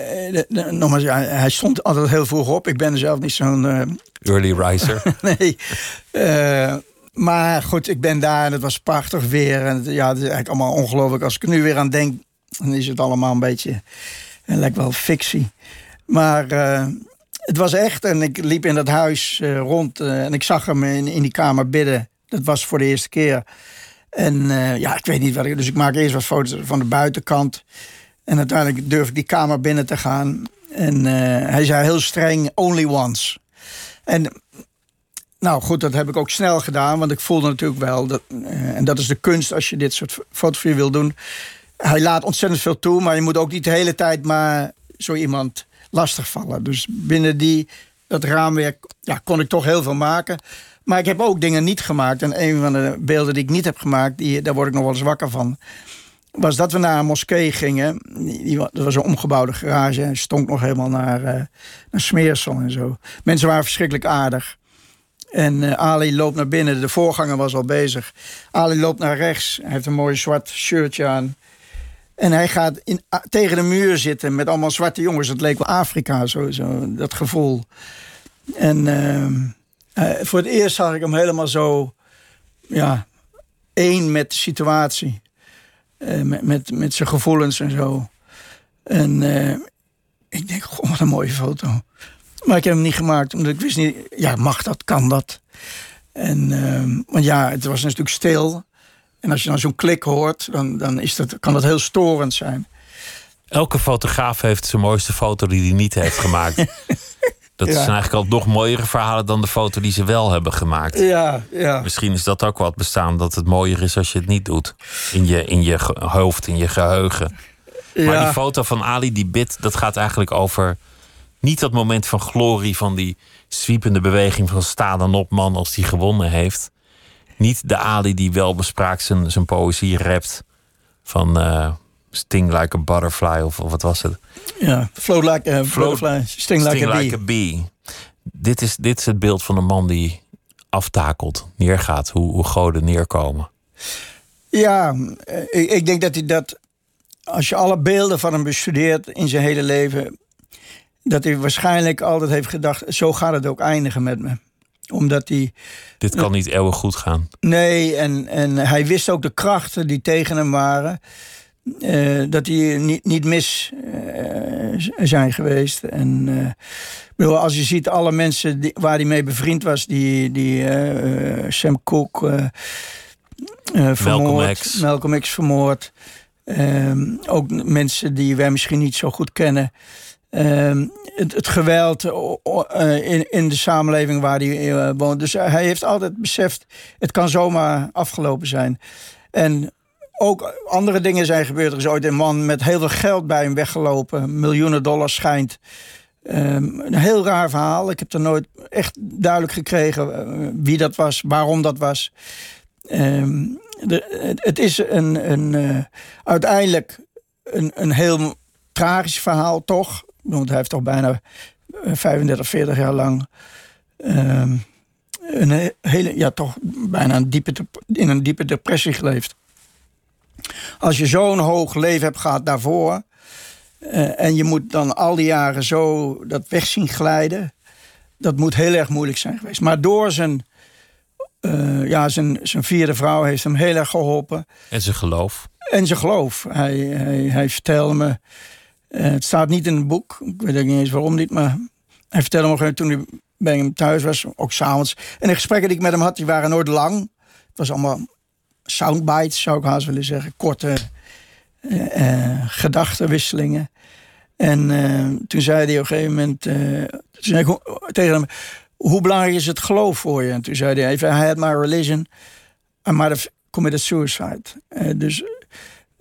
Speaker 5: eh, nogmaals, hij stond altijd heel vroeg op. Ik ben zelf niet zo'n...
Speaker 4: Early riser.
Speaker 5: nee. Uh, maar goed, ik ben daar en het was prachtig weer. En ja, het is eigenlijk allemaal ongelooflijk. Als ik nu weer aan denk, dan is het allemaal een beetje... Het lijkt wel fictie. Maar uh, het was echt. En ik liep in dat huis rond en ik zag hem in, in die kamer bidden. Dat was voor de eerste keer. En ja, ik weet niet wat ik... Dus ik maak eerst wat foto's van de buitenkant... En uiteindelijk durfde ik die kamer binnen te gaan. En hij zei heel streng, only once. En nou goed, dat heb ik ook snel gedaan. Want ik voelde natuurlijk wel, dat, uh, en dat is de kunst als je dit soort fotografie wil doen. hij laat ontzettend veel toe, maar je moet ook niet de hele tijd maar zo iemand lastigvallen. Dus binnen die, dat raamwerk ja, kon ik toch heel veel maken. Maar ik heb ook dingen niet gemaakt. En een van de beelden die ik niet heb gemaakt, die, daar word ik nog wel eens wakker van. Was dat we naar een moskee gingen. Die, dat was een omgebouwde garage. En stonk nog helemaal naar, uh, naar smeersel en zo. Mensen waren verschrikkelijk aardig. En uh, Ali loopt naar binnen. De voorganger was al bezig. Ali loopt naar rechts. Hij heeft een mooi zwart shirtje aan. En hij gaat in, tegen de muur zitten met allemaal zwarte jongens. Dat leek wel Afrika, zo dat gevoel. En uh, voor het eerst zag ik hem helemaal zo... Ja, één met de situatie. Uh, met, met, met zijn gevoelens en zo. En ik denk, goh, wat een mooie foto. Maar ik heb hem niet gemaakt, omdat ik wist niet... Ja, mag dat, kan dat? En, want ja, het was natuurlijk stil. En als je dan zo'n klik hoort, dan, dan is dat, kan dat heel storend zijn.
Speaker 4: Elke fotograaf heeft zijn mooiste foto die hij niet heeft gemaakt. Dat ja. zijn eigenlijk al nog mooiere verhalen dan de foto die ze wel hebben gemaakt.
Speaker 5: Ja, ja.
Speaker 4: Misschien is dat ook wat bestaan, dat het mooier is als je het niet doet. In je, in je hoofd, in je geheugen. Ja. Maar die foto van Ali, die bid, dat gaat eigenlijk over niet dat moment van glorie van die zwiepende beweging van sta dan op man als die gewonnen heeft niet de Ali die wel bespraakt zijn, zijn poëzie rapt. Van uh, Sting like a butterfly of, of wat was het?
Speaker 5: Ja, float like a butterfly, sting, like, a, like bee.
Speaker 4: a, bee. Dit is, dit is het beeld van een man die aftakelt, neergaat, hoe, hoe goden neerkomen.
Speaker 5: Ja, ik, ik denk dat hij dat, als je alle beelden van hem bestudeert in zijn hele leven, dat hij waarschijnlijk altijd heeft gedacht: zo gaat het ook eindigen met me omdat hij.
Speaker 4: Dit kan niet eeuwig goed gaan.
Speaker 5: Nee, en, en hij wist ook de krachten die tegen hem waren. Uh, dat die niet, niet mis uh, zijn geweest. En uh, bedoel, als je ziet alle mensen die, waar hij mee bevriend was, die, die Sam Cooke vermoord, Malcolm X, Malcolm X vermoord. Ehm, ook mensen die wij misschien niet zo goed kennen. Ehm, het, het, geweld in, in de samenleving waar hij woont. Dus hij heeft altijd beseft, het kan zomaar afgelopen zijn. En ook andere dingen zijn gebeurd. Er is ooit een man met heel veel geld bij hem weggelopen. Miljoenen dollars schijnt. Um, een heel raar verhaal. Ik heb er nooit echt duidelijk gekregen wie dat was, waarom dat was. Um, de, het is een, een, uiteindelijk een, een heel tragisch verhaal, toch? Want hij heeft toch bijna 35, eh, 40 jaar lang. Uh, een hele, ja, toch bijna een diepe, in een diepe depressie geleefd. Als je zo'n hoog leven hebt gehad daarvoor. Uh, en je moet dan al die jaren zo dat weg zien glijden. Dat moet heel erg moeilijk zijn geweest. Maar door zijn, uh, ja, zijn, zijn vierde vrouw heeft hem heel erg geholpen.
Speaker 4: En zijn geloof.
Speaker 5: En zijn geloof. Hij, hij, hij vertelde me uh, het staat niet in het boek. Ik weet ook niet eens waarom niet. Maar hij vertelde me toen hij bij hem thuis was, ook s'avonds. En de gesprekken die ik met hem had, die waren nooit lang. Het was allemaal soundbites, zou ik haast willen zeggen. Korte uh, uh, gedachtenwisselingen. En toen zei hij op een gegeven moment zei ik, tegen hem... Hoe belangrijk is het geloof voor je? En toen zei hij, if I had my religion, I might have committed suicide. dus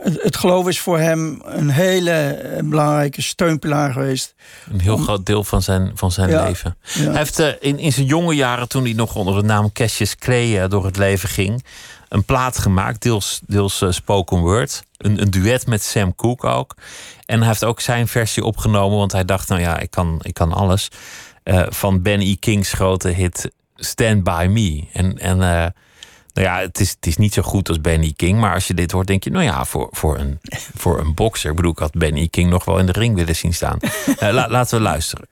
Speaker 5: het, geloof is voor hem een hele eh, belangrijke steunpilaar geweest.
Speaker 4: Een heel groot deel van zijn, van zijn leven. Hij heeft uh, in, in zijn jonge jaren, toen hij nog onder de naam Cassius Clay uh, door het leven ging, een plaat gemaakt, deels, deels spoken word. Een, een duet met Sam Cooke ook. En hij heeft ook zijn versie opgenomen, want hij dacht, nou ja, ik kan, ik kan alles. van Ben E. King's grote hit Stand By Me. En, en nou ja, het is, het is niet zo goed als Benny King. Maar als je dit hoort, denk je, nou ja, voor, voor, een, voor een bokser. Ik bedoel, ik had Benny King nog wel in de ring willen zien staan. Uh, laten we luisteren.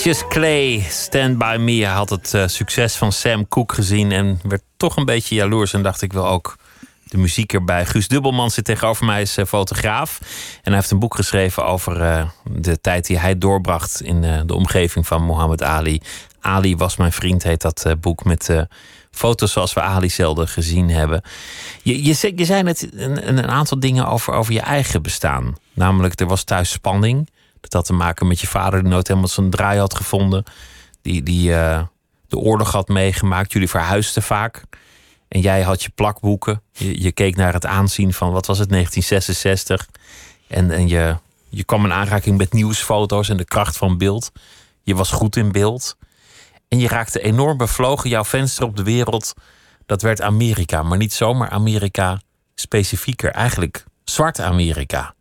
Speaker 4: Cassius Clay, Stand By Me. Had het uh, succes van Sam Cooke gezien en werd toch een beetje jaloers. En dacht ik wel ook de muziek erbij. Guus Dubbelman zit tegenover mij, is uh, fotograaf. En hij heeft een boek geschreven over uh, de tijd die hij doorbracht in de omgeving van Muhammad Ali. Ali was mijn vriend, heet dat boek met foto's zoals we Ali zelden gezien hebben. Je, je, je zei net een, een aantal dingen over, over je eigen bestaan. Namelijk, er was thuis spanning. Dat had te maken met je vader die nooit helemaal zijn draai had gevonden. Die, die uh, de oorlog had meegemaakt. Jullie verhuisden vaak. En jij had je plakboeken. Je, je, keek naar het aanzien van, wat was het, 1966. En, en je, je kwam in aanraking met nieuwsfoto's en de kracht van beeld. Je was goed in beeld. En je raakte enorm bevlogen. Jouw venster op de wereld, dat werd Amerika. Maar niet zomaar Amerika specifieker. Eigenlijk zwart Amerika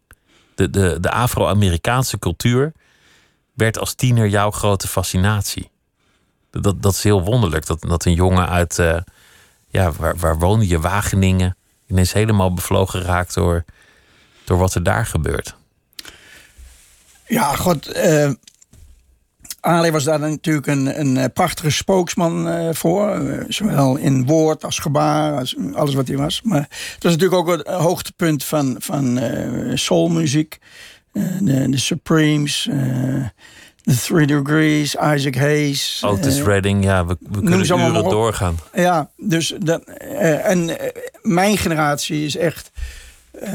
Speaker 4: de, de, de Afro-Amerikaanse cultuur werd als tiener jouw grote fascinatie. Dat, dat is heel wonderlijk. Dat, dat een jongen uit, uh, ja, waar, waar woonde je, Wageningen, ineens helemaal bevlogen raakt door, door wat er daar gebeurt.
Speaker 5: Ja, god. Uh, Ali was daar natuurlijk een, een eh, prachtige spooksman uh, voor. Uh, zowel in woord als gebaar, als alles wat hij was. Maar het was natuurlijk ook het hoogtepunt van, van soulmuziek. De, de, Supremes, The Three Degrees, Isaac Hayes.
Speaker 4: Otis Redding, ja, we, we kunnen uren doorgaan.
Speaker 5: Ja, dus dat, en mijn generatie is echt...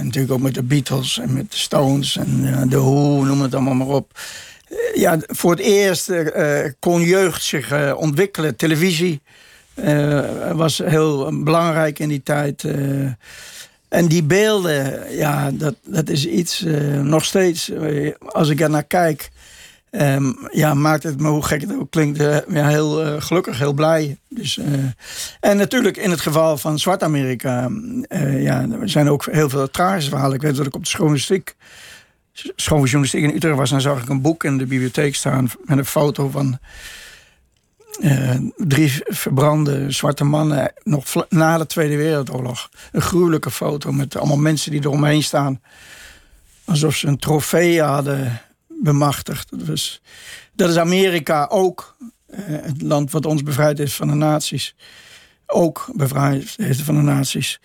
Speaker 5: natuurlijk ook met de Beatles en met de Stones en de Who, noem het allemaal maar op ja, voor het eerst uh, kon jeugd zich uh, ontwikkelen. Televisie was heel belangrijk in die tijd. en die beelden, ja, dat, dat is iets nog steeds. als ik er naar kijk, um, ja, maakt het me, hoe gek het ook klinkt, ja, heel gelukkig, heel blij. Dus, en natuurlijk in het geval van Zwart-Amerika, ja, er zijn ook heel veel tragische verhalen. Ik weet dat ik op de journalistiek schooljournalistiek in Utrecht was, dan zag ik een boek in de bibliotheek staan met een foto van uh, drie verbrande zwarte mannen nog na de Tweede Wereldoorlog. Een gruwelijke foto met allemaal mensen die eromheen staan. Alsof ze een trofee hadden bemachtigd. Dus, dat is Amerika ook. Uh, het land wat ons bevrijd heeft van de nazi's. Ook bevrijd heeft van de nazi's.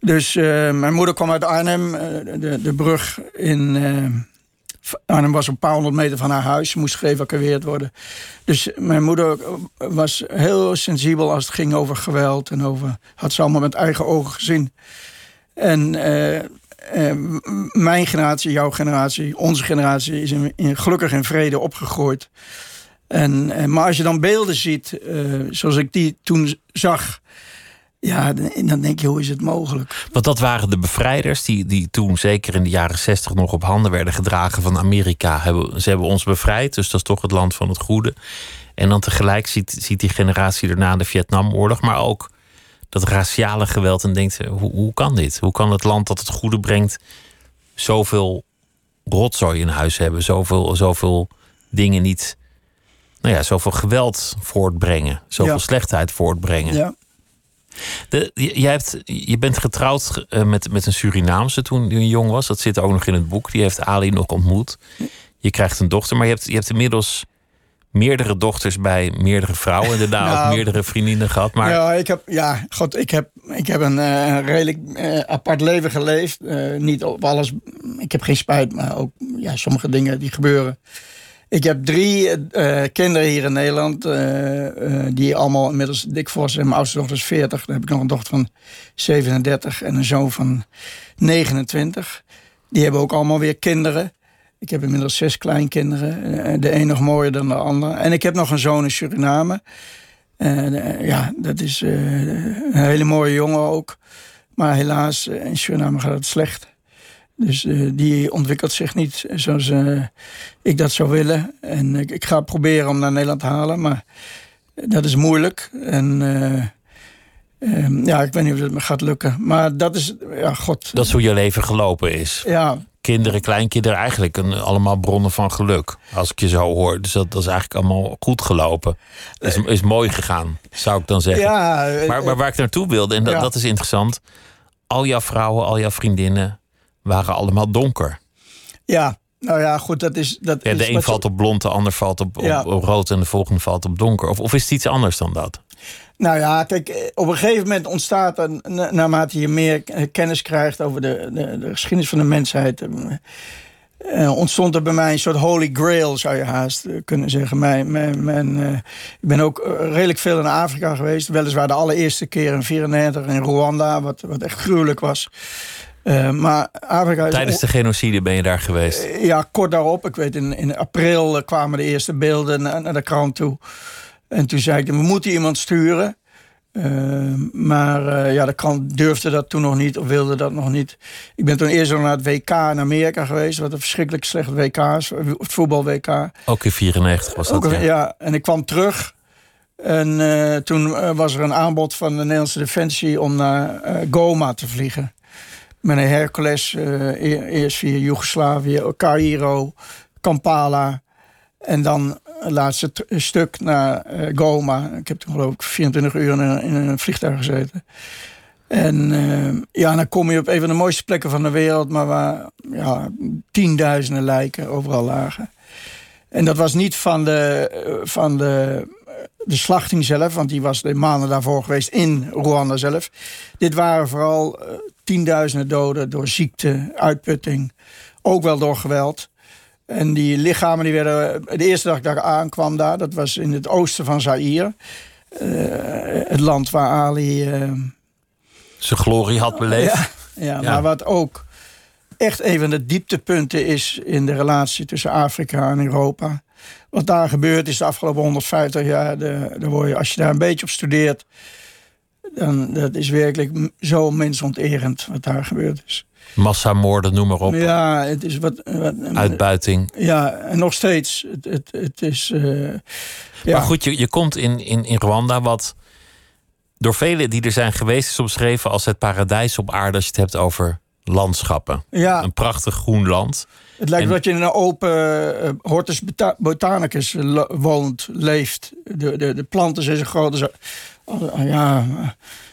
Speaker 5: Dus uh, mijn moeder kwam uit Arnhem. Uh, de, de brug in uh, Arnhem was een paar honderd meter van haar huis. Moest geëvacueerd worden. Dus mijn moeder was heel sensibel als het ging over geweld. En over, had ze allemaal met eigen ogen gezien. En mijn generatie, jouw generatie, onze generatie... is in, in gelukkig in vrede opgegroeid. En, maar als je dan beelden ziet, zoals ik die toen zag ja, dan denk je, hoe is het mogelijk?
Speaker 4: Want dat waren de bevrijders die, die toen, zeker in de jaren zestig, nog op handen werden gedragen van Amerika. Hebben, ze hebben ons bevrijd, dus dat is toch het land van het goede. En dan tegelijk ziet, ziet die generatie daarna de Vietnamoorlog, maar ook dat raciale geweld. En denkt, hoe, hoe kan dit? Hoe kan het land dat het goede brengt zoveel rotzooi in huis hebben? Zoveel, zoveel dingen niet, nou ja, zoveel geweld voortbrengen, zoveel slechtheid voortbrengen.
Speaker 5: Ja.
Speaker 4: De, je, hebt, je bent getrouwd eh, met, met een Surinaamse toen je jong was. Dat zit ook nog in het boek. Die heeft Ali nog ontmoet. Je krijgt een dochter, maar je hebt, je hebt inmiddels meerdere dochters bij meerdere vrouwen. En daarna nou, ook meerdere vriendinnen gehad. Maar...
Speaker 5: Ja, ik heb, ja, God, ik heb, ik heb een uh, redelijk uh, apart leven geleefd. Uh, niet op alles. Ik heb geen spijt, maar ook ja, sommige dingen die gebeuren. Ik heb drie uh, kinderen hier in Nederland. Uh, die allemaal inmiddels dik voor zijn. Mijn oudste dochter is 40. Dan heb ik nog een dochter van 37 en een zoon van 29. Die hebben ook allemaal weer kinderen. Ik heb inmiddels zes kleinkinderen. de een nog mooier dan de ander. En ik heb nog een zoon in Suriname. ja, dat is een hele mooie jongen ook. Maar helaas, in Suriname gaat het slecht. Dus uh, die ontwikkelt zich niet zoals uh, ik dat zou willen. En ik, ik, ga proberen om naar Nederland te halen, maar dat is moeilijk. En uh, ja, ik weet niet of het me gaat lukken. Maar dat is, ja, god.
Speaker 4: Dat is hoe je leven gelopen is.
Speaker 5: Ja.
Speaker 4: Kinderen, kleinkinderen, eigenlijk een, allemaal bronnen van geluk. Als ik je zo hoor. Dus dat, dat is eigenlijk allemaal goed gelopen. Is, is mooi gegaan, zou ik dan zeggen.
Speaker 5: Ja,
Speaker 4: maar, maar waar ik naartoe wilde, en dat, ja. dat is interessant. Al jouw vrouwen, al jouw vriendinnen waren allemaal donker.
Speaker 5: Ja, Nou ja, goed, dat is. Dat
Speaker 4: Ja,
Speaker 5: is
Speaker 4: de een valt op blond, de ander valt op, op,
Speaker 5: Ja.
Speaker 4: op rood en de volgende valt op donker. Of, of is het iets anders dan dat?
Speaker 5: Nou ja, kijk, eh, op een gegeven moment ontstaat er, na- naarmate je meer kennis krijgt over de, de, de geschiedenis van de mensheid, eh, eh, ontstond er bij mij een soort holy grail, zou je haast eh, kunnen zeggen. Mijn, mijn, mijn, eh, ik ben ook redelijk veel in Afrika geweest, weliswaar de allereerste keer in 94 in Rwanda, wat, wat echt gruwelijk was. Eh, maar Afrika is
Speaker 4: Tijdens de genocide ben je daar geweest.
Speaker 5: Eh, Ja, kort daarop. Ik weet, in, in april eh, kwamen de eerste beelden naar, naar de krant toe. En toen zei ik, we moeten iemand sturen. Eh, maar ja, de krant durfde dat toen nog niet, of wilde dat nog niet. Ik ben toen eerst nog naar het WK in Amerika geweest, wat een verschrikkelijk slecht WK is, het voetbal-WK.
Speaker 4: Ook in 94 was dat.
Speaker 5: Ook,
Speaker 4: ja.
Speaker 5: ja. en ik kwam terug. En toen was er een aanbod van de Nederlandse Defensie om naar Goma te vliegen. Met een Hercules, eh, e- eerst via Joegoslavië, Cairo, Kampala. En dan het laatste stuk naar eh, Goma. Ik heb toen geloof ik 24 uur in een, vliegtuig gezeten. En eh, ja, dan kom je op een van de mooiste plekken van de wereld... maar waar ja, tienduizenden lijken overal lagen. En dat was niet van de, eh, van de, eh, de slachting zelf, want die was de maanden daarvoor geweest in Rwanda zelf. Dit waren vooral eh, tienduizenden doden door ziekte, uitputting, ook wel door geweld. En die lichamen die werden. De eerste dag dat ik aankwam daar, dat was in het oosten van Zaire. Eh, het land waar Ali. eh,
Speaker 4: Zijn glorie had beleefd.
Speaker 5: ja, ja,
Speaker 4: Ja.
Speaker 5: maar wat ook echt een van de dieptepunten is in de relatie tussen Afrika en Europa. Wat daar gebeurd is de afgelopen 150 jaar, de, de word je, als je daar een beetje op studeert, dan dat is werkelijk zo mensonterend wat daar gebeurd is.
Speaker 4: Massamoorden, noem maar op.
Speaker 5: Ja, het is wat. wat
Speaker 4: Uitbuiting.
Speaker 5: ja, en nog steeds. Het, het, het is. eh, ja.
Speaker 4: Maar goed, je, je komt in, in, in Rwanda, wat door velen die er zijn geweest is omschreven als het paradijs op aarde als je het hebt over landschappen.
Speaker 5: Ja,
Speaker 4: Een prachtig groen land.
Speaker 5: Het lijkt
Speaker 4: En-
Speaker 5: dat je in een open uh, hortus bota- botanicus woont, leeft. De, de, de planten zijn zo groot. als- ja,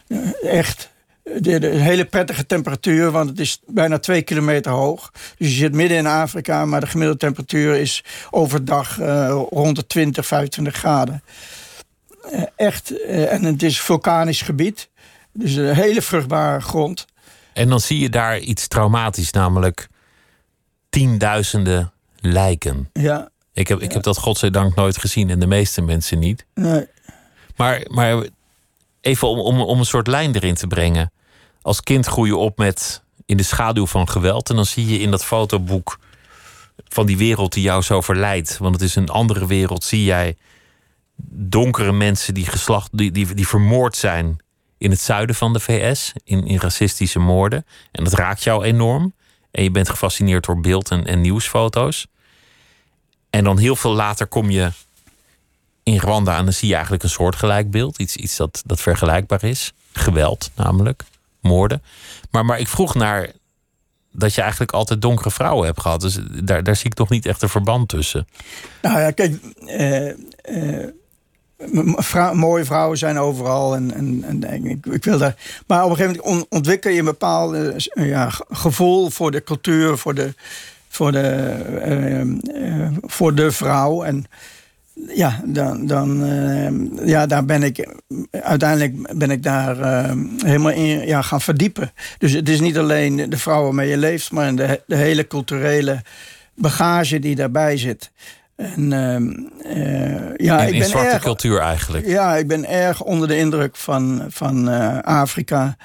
Speaker 5: eh, echt. De, de hele prettige temperatuur, want het is bijna twee kilometer hoog. Dus je zit midden in Afrika, maar de gemiddelde temperatuur is overdag eh, rond de 20, 25 graden. Eh, echt, eh, en het is vulkanisch gebied. Dus een hele vruchtbare grond.
Speaker 4: En dan zie je daar iets traumatisch, namelijk tienduizenden lijken.
Speaker 5: Ja,
Speaker 4: Ik heb, ik heb dat godzijdank nooit gezien en de meeste mensen niet.
Speaker 5: nee.
Speaker 4: Maar, maar even om, om, een soort lijn erin te brengen. Als kind groei je op met in de schaduw van geweld. En dan zie je in dat fotoboek van die wereld die jou zo verleidt. Want het is een andere wereld. Zie jij donkere mensen die, geslacht, die, die, die vermoord zijn in het zuiden van de VS. In, in racistische moorden. En dat raakt jou enorm. En je bent gefascineerd door beeld- en, en nieuwsfoto's. En dan heel veel later kom je in Rwanda dan zie je eigenlijk een soortgelijk beeld. Iets, iets dat, dat vergelijkbaar is. Geweld namelijk. Moorden. Maar, maar ik vroeg naar dat je eigenlijk altijd donkere vrouwen hebt gehad. Dus daar, daar zie ik toch niet echt een verband tussen.
Speaker 5: Nou ja, kijk, eh, eh, mooie vrouwen zijn overal. En, en, en ik, ik wil daar. Maar op een gegeven moment on- ontwikkel je een bepaald eh, ja, ge- gevoel voor de cultuur, voor de, voor de, voor de vrouw. En ja, dan, dan eh, ja, daar ben ik uiteindelijk ben ik daar eh, helemaal in ja, gaan verdiepen. Dus het is niet alleen de vrouw waarmee je leeft, maar de, de hele culturele bagage die daarbij zit. En ehm, eh, ja,
Speaker 4: in,
Speaker 5: ik
Speaker 4: in
Speaker 5: ben
Speaker 4: zwarte
Speaker 5: erg,
Speaker 4: cultuur eigenlijk.
Speaker 5: ja, ik ben erg onder de indruk van, van eh, Afrika.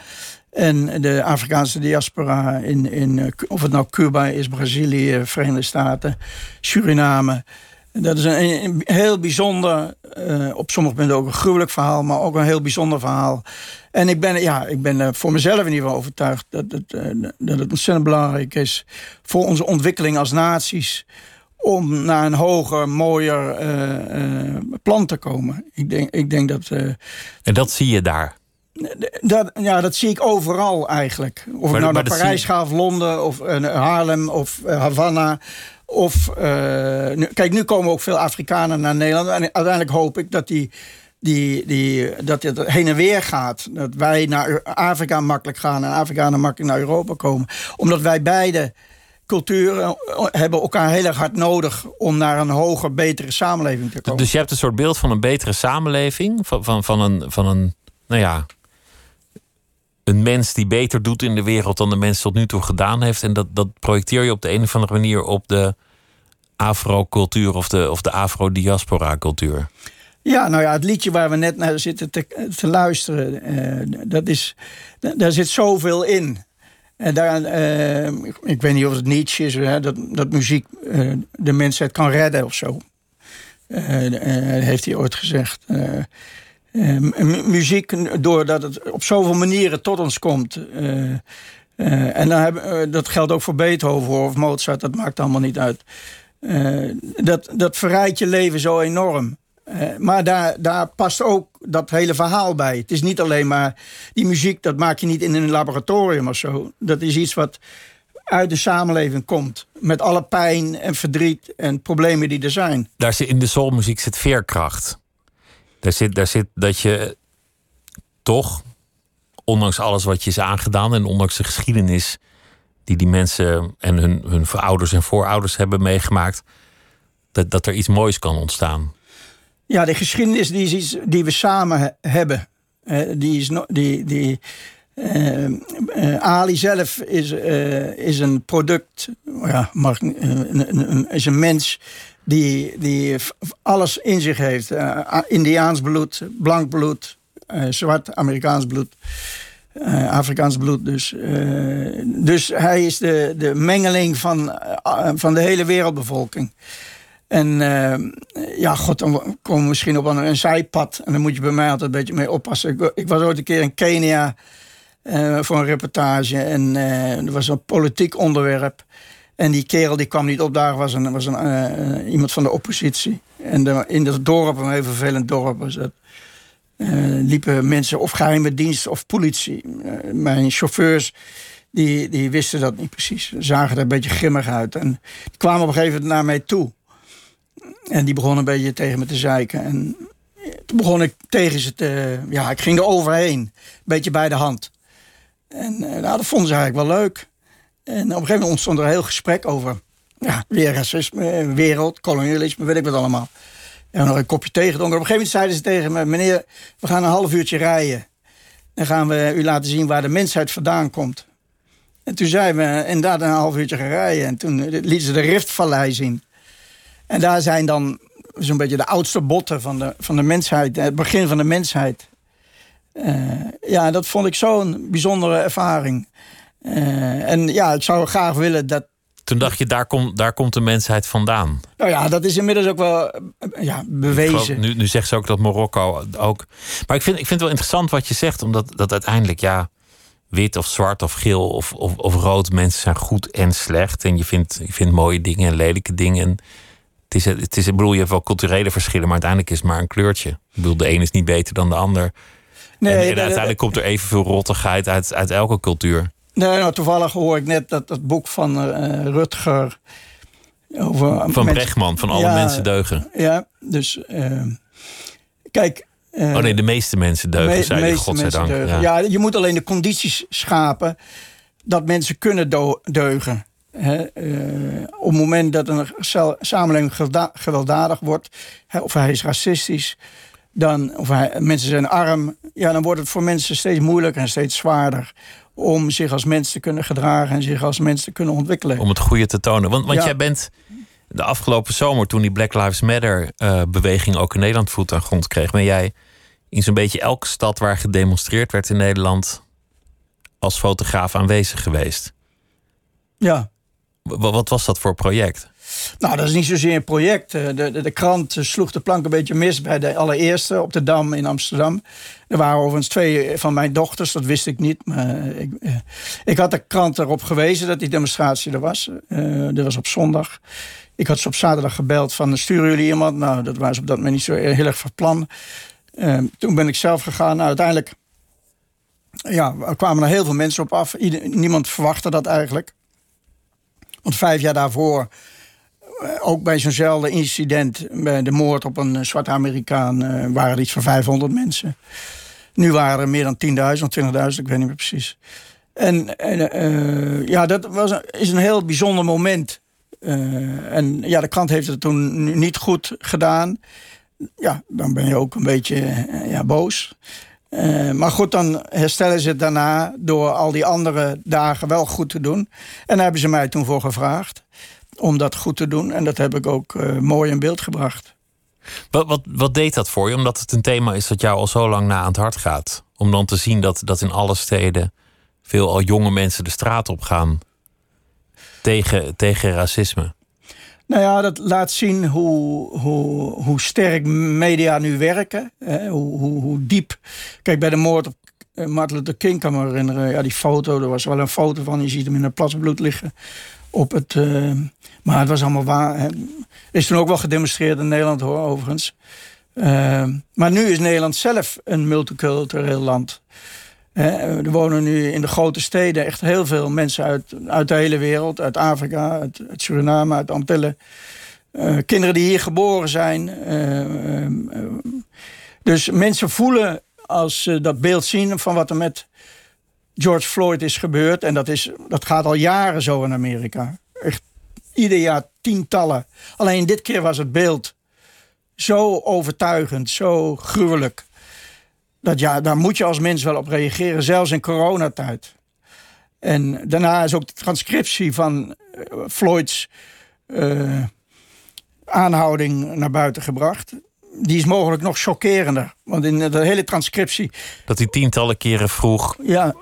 Speaker 5: En de Afrikaanse diaspora, in, in, eh, of het nou Cuba is, Brazilië, Verenigde Staten, Suriname. Dat is een, een heel bijzonder, eh, op sommige punten ook een gruwelijk verhaal, maar ook een heel bijzonder verhaal. En ik ben, ja, ik ben er voor mezelf in ieder geval overtuigd dat het, eh, dat het ontzettend belangrijk is voor onze ontwikkeling als naties om naar een hoger, mooier eh, eh, plan te komen. Ik denk, ik denk dat, eh,
Speaker 4: En dat zie je daar.
Speaker 5: dat... Ja, dat zie ik overal eigenlijk. Of
Speaker 4: Maar-
Speaker 5: ik nou naar Parijs ga of Londen of eh, Haarlem of eh, Havana... Of, eh, nu, kijk, nu komen ook veel Afrikanen naar Nederland. En uiteindelijk hoop ik dat, die, die, die, dat het heen en weer gaat. Dat wij naar Afrika makkelijk gaan en Afrikanen makkelijk naar Europa komen. Omdat wij beide culturen hebben elkaar heel erg hard nodig om naar een hoger, betere samenleving te komen.
Speaker 4: Dus je hebt een soort beeld van een betere samenleving, van, van, van, een, van een, nou ja, een mens die beter doet in de wereld dan de mens tot nu toe gedaan heeft. En dat, dat projecteer je op de een of andere manier op de afro-cultuur of de, of de afro-diaspora-cultuur.
Speaker 5: Ja, nou ja, het liedje waar we net naar zitten te, te luisteren, uh, dat is, daar zit zoveel in. En daar, uh, ik weet niet of het Nietzsche is, hè, dat, dat muziek uh, de mensheid kan redden of zo. heeft hij ooit gezegd. Muziek, doordat het op zoveel manieren tot ons komt. en dan hebben, dat geldt ook voor Beethoven of Mozart, dat maakt allemaal niet uit. dat, dat verrijkt je leven zo enorm. Maar daar, daar past ook dat hele verhaal bij. Het is niet alleen maar die muziek, dat maak je niet in een laboratorium of zo. Dat is iets wat uit de samenleving komt. Met alle pijn en verdriet en problemen die er zijn.
Speaker 4: Daar zit, in de soulmuziek zit veerkracht. Daar zit, daar zit dat je toch, ondanks alles wat je is aangedaan en ondanks de geschiedenis die die mensen en hun, hun ouders en voorouders hebben meegemaakt, dat, dat er iets moois kan ontstaan.
Speaker 5: Ja, de geschiedenis die, is iets die we samen hebben. die is die, die, uh, uh, Ali zelf is, is een product, ja, is een mens die, die alles in zich heeft. Indiaans bloed, blank bloed, zwart Amerikaans bloed. Afrikaans bloed dus. dus hij is de, de mengeling van, van de hele wereldbevolking. En uh, ja, god, dan komen we misschien op een, een, zijpad. En dan moet je bij mij altijd een beetje mee oppassen. Ik, was ooit een keer in Kenia uh, voor een reportage. En uh, er was een politiek onderwerp. En die kerel die kwam niet opdagen, was, een, was een, iemand van de oppositie. En in dat dorp, een heel vervelend dorp was dat. liepen mensen of geheime dienst of politie. mijn chauffeurs die, die wisten dat niet precies. Zagen er een beetje grimmig uit. En die kwamen op een gegeven moment naar mij toe. En die begon een beetje tegen me te zeiken. En toen begon ik tegen ze te... Ja, ik ging er overheen. Een beetje bij de hand. En nou, dat vonden ze eigenlijk wel leuk. En op een gegeven moment ontstond er een heel gesprek over... Ja, weer racisme, wereld, kolonialisme, weet ik wat allemaal. En nog een kopje thee gedronken. Op een gegeven moment zeiden ze tegen me... Meneer, we gaan een half uurtje rijden. Dan gaan we u laten zien waar de mensheid vandaan komt. En toen zijn we inderdaad een half uurtje gaan rijden. En toen lieten ze de Riftvallei zien. En daar zijn dan zo'n beetje de oudste botten van de, van de mensheid, het begin van de mensheid. Uh, ja, dat vond ik zo'n bijzondere ervaring. Uh, en ja, ik zou graag willen dat.
Speaker 4: Toen dacht je, daar, komt daar komt de mensheid vandaan.
Speaker 5: Nou ja, dat is inmiddels ook wel ja, bewezen.
Speaker 4: nu, nu zegt ze ook dat Marokko ook. Maar ik vind, ik vind het wel interessant wat je zegt, omdat dat uiteindelijk, ja, wit of zwart of geel of, of, of rood mensen zijn goed en slecht. En je vindt, je vindt mooie dingen en lelijke dingen het is, het is, ik bedoel, je hebt wel culturele verschillen, maar uiteindelijk is het maar een kleurtje. Ik bedoel, de een is niet beter dan de ander. Nee, en, uiteindelijk komt er evenveel rottigheid uit, uit elke cultuur.
Speaker 5: Nee, nou, toevallig hoor ik net dat dat boek van uh, Rutger.
Speaker 4: Over van Brechtman, van alle mensen deugen.
Speaker 5: Ja, dus uh, kijk.
Speaker 4: Uh, oh nee, de meeste mensen deugen, me, zei je, godzijdank.
Speaker 5: Ja. ja. je moet alleen de condities schapen dat mensen kunnen deugen. Eh, op het moment dat een samenleving gewelddadig wordt, of hij is racistisch, dan, of hij, mensen zijn arm, ja, dan wordt het voor mensen steeds moeilijker en steeds zwaarder om zich als mens te kunnen gedragen en zich als mens te kunnen ontwikkelen.
Speaker 4: Om het goede te tonen. Want, want jij bent de afgelopen zomer, toen die Black Lives Matter-beweging eh, ook in Nederland voet aan grond kreeg, ben jij in zo'n beetje elke stad waar gedemonstreerd werd in Nederland als fotograaf aanwezig geweest.
Speaker 5: Ja.
Speaker 4: Wat was dat voor project?
Speaker 5: Nou, dat is niet zozeer een project. Eh, de, de, de, krant sloeg de plank een beetje mis bij de allereerste op de Dam in Amsterdam. Er waren overigens twee van mijn dochters, dat wist ik niet. Maar ik, eh, ik had de krant erop gewezen dat die demonstratie er was. Uh, dat was op zondag. Ik had ze op zaterdag gebeld van sturen jullie iemand? Nou, dat was op dat moment niet zo heel erg van plan. Uh, toen ben ik zelf gegaan. Nou, uiteindelijk ja, er kwamen er heel veel mensen op af. Niemand verwachtte dat eigenlijk. Want vijf jaar daarvoor, eh, ook bij zo'nzelfde incident, bij de moord op een zwarte Amerikaan, eh, waren er iets van 500 mensen. Nu waren er meer dan 10.000 of 20.000, ik weet niet meer precies. En, en eh, ja, dat was is een heel bijzonder moment. Eh, en ja, de krant heeft het toen niet goed gedaan. Ja, dan ben je ook een beetje eh, ja, boos. maar goed, dan herstellen ze het daarna door al die andere dagen wel goed te doen. En daar hebben ze mij toen voor gevraagd om dat goed te doen. En dat heb ik ook mooi in beeld gebracht.
Speaker 4: Wat, wat, wat deed dat voor je? Omdat het een thema is dat jou al zo lang na aan het hart gaat. Om dan te zien dat, dat in alle steden veel al jonge mensen de straat op gaan tegen, tegen racisme.
Speaker 5: Nou ja, dat laat zien hoe, hoe, hoe sterk media nu werken. Hè? Hoe, hoe, hoe diep. Kijk, bij de moord op eh, Martin Luther King kan me herinneren. Ja, die foto, er was wel een foto van. Je ziet hem in een plas bloed liggen. Op het, uh, maar het was allemaal waar. Hè. Is toen ook wel gedemonstreerd in Nederland hoor, overigens. Uh, maar nu is Nederland zelf een multicultureel land. er wonen nu in de grote steden echt heel veel mensen uit, uit de hele wereld. Uit Afrika, uit, Suriname, uit Antillen. Uh, kinderen die hier geboren zijn. Dus mensen voelen als ze dat beeld zien van wat er met George Floyd is gebeurd. En dat, is, dat gaat al jaren zo in Amerika. Echt ieder jaar tientallen. Alleen dit keer was het beeld zo overtuigend, zo gruwelijk. Dat ja, daar moet je als mens wel op reageren, zelfs in coronatijd. En daarna is ook de transcriptie van uh, Floyds uh, aanhouding naar buiten gebracht. Die is mogelijk nog chockerender. Want in de hele transcriptie.
Speaker 4: Dat hij tientallen keren vroeg. Ja,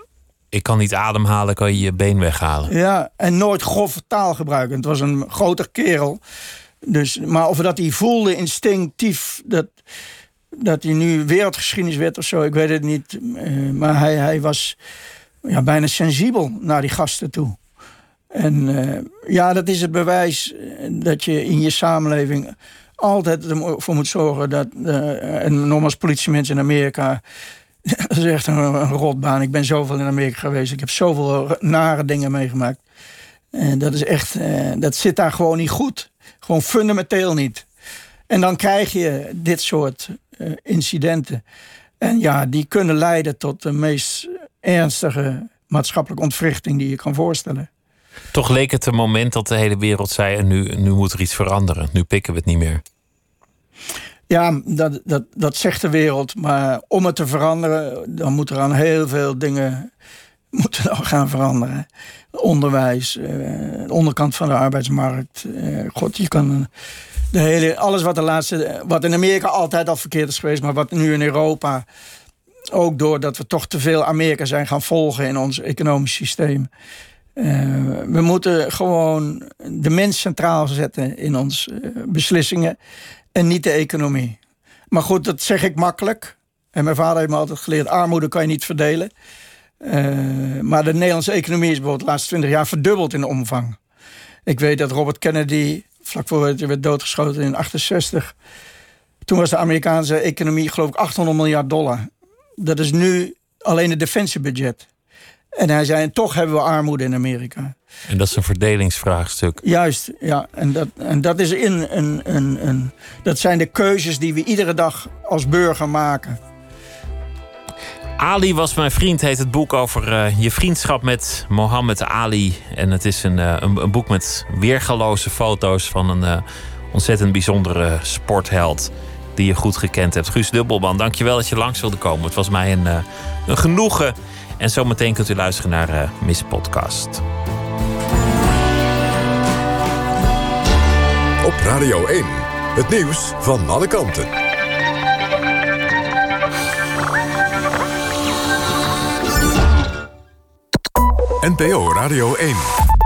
Speaker 4: ik kan niet ademhalen, kan je je been weghalen.
Speaker 5: Ja, en nooit grove taal gebruiken. Het was een groter kerel. Dus, maar of dat hij voelde instinctief dat, dat hij nu wereldgeschiedenis werd of zo, ik weet het niet. Uh, maar hij, hij was ja, bijna sensibel naar die gasten toe. En uh, ja, dat is het bewijs dat je in je samenleving altijd ervoor moet zorgen dat, uh, en nogmaals politiemensen in Amerika, dat is echt een, rotbaan. Ik ben zoveel in Amerika geweest. Ik heb zoveel nare dingen meegemaakt. En dat is echt, eh, dat zit daar gewoon niet goed. Gewoon fundamenteel niet. En dan krijg je dit soort uh, incidenten. En ja, die kunnen leiden tot de meest ernstige maatschappelijke ontwrichting die je kan voorstellen.
Speaker 4: Toch leek het een moment dat de hele wereld zei: nu, nu moet er iets veranderen. Nu pikken we het niet meer.
Speaker 5: Ja, dat, dat, dat zegt de wereld. Maar om het te veranderen, dan moet er aan heel veel dingen moeten gaan veranderen. Onderwijs, eh, de onderkant van de arbeidsmarkt. Eh, God, je kan de hele, alles wat de laatste, wat in Amerika altijd al verkeerd is geweest, maar wat nu in Europa ook doordat we toch te veel Amerika zijn gaan volgen in ons economisch systeem. Uh, we moeten gewoon de mens centraal zetten in onze beslissingen en niet de economie. Maar goed, dat zeg ik makkelijk. En mijn vader heeft me altijd geleerd: armoede kan je niet verdelen. Uh, maar de Nederlandse economie is bijvoorbeeld de laatste twintig jaar verdubbeld in omvang. Ik weet dat Robert Kennedy, vlak voor hij werd doodgeschoten in 68, toen was de Amerikaanse economie geloof ik 800 miljard dollar. Dat is nu alleen het defensiebudget. En hij zei, en toch hebben we armoede in Amerika.
Speaker 4: En dat is een verdelingsvraagstuk.
Speaker 5: Juist, ja. En dat, en dat, is in, een, een, een, dat zijn de keuzes die we iedere dag als burger maken.
Speaker 4: Ali was mijn vriend, heet het boek over uh, je vriendschap met Mohammed Ali. En het is een, uh, een, een, boek met weergaloze foto's van een uh, ontzettend bijzondere sportheld. Die je goed gekend hebt. Guus Dubbelman, dankjewel dat je langs wilde komen. Het was mij een, een genoegen. En zometeen kunt u luisteren naar Miss Podcast.
Speaker 2: Op Radio 1, het nieuws van alle kanten. NPO Radio 1.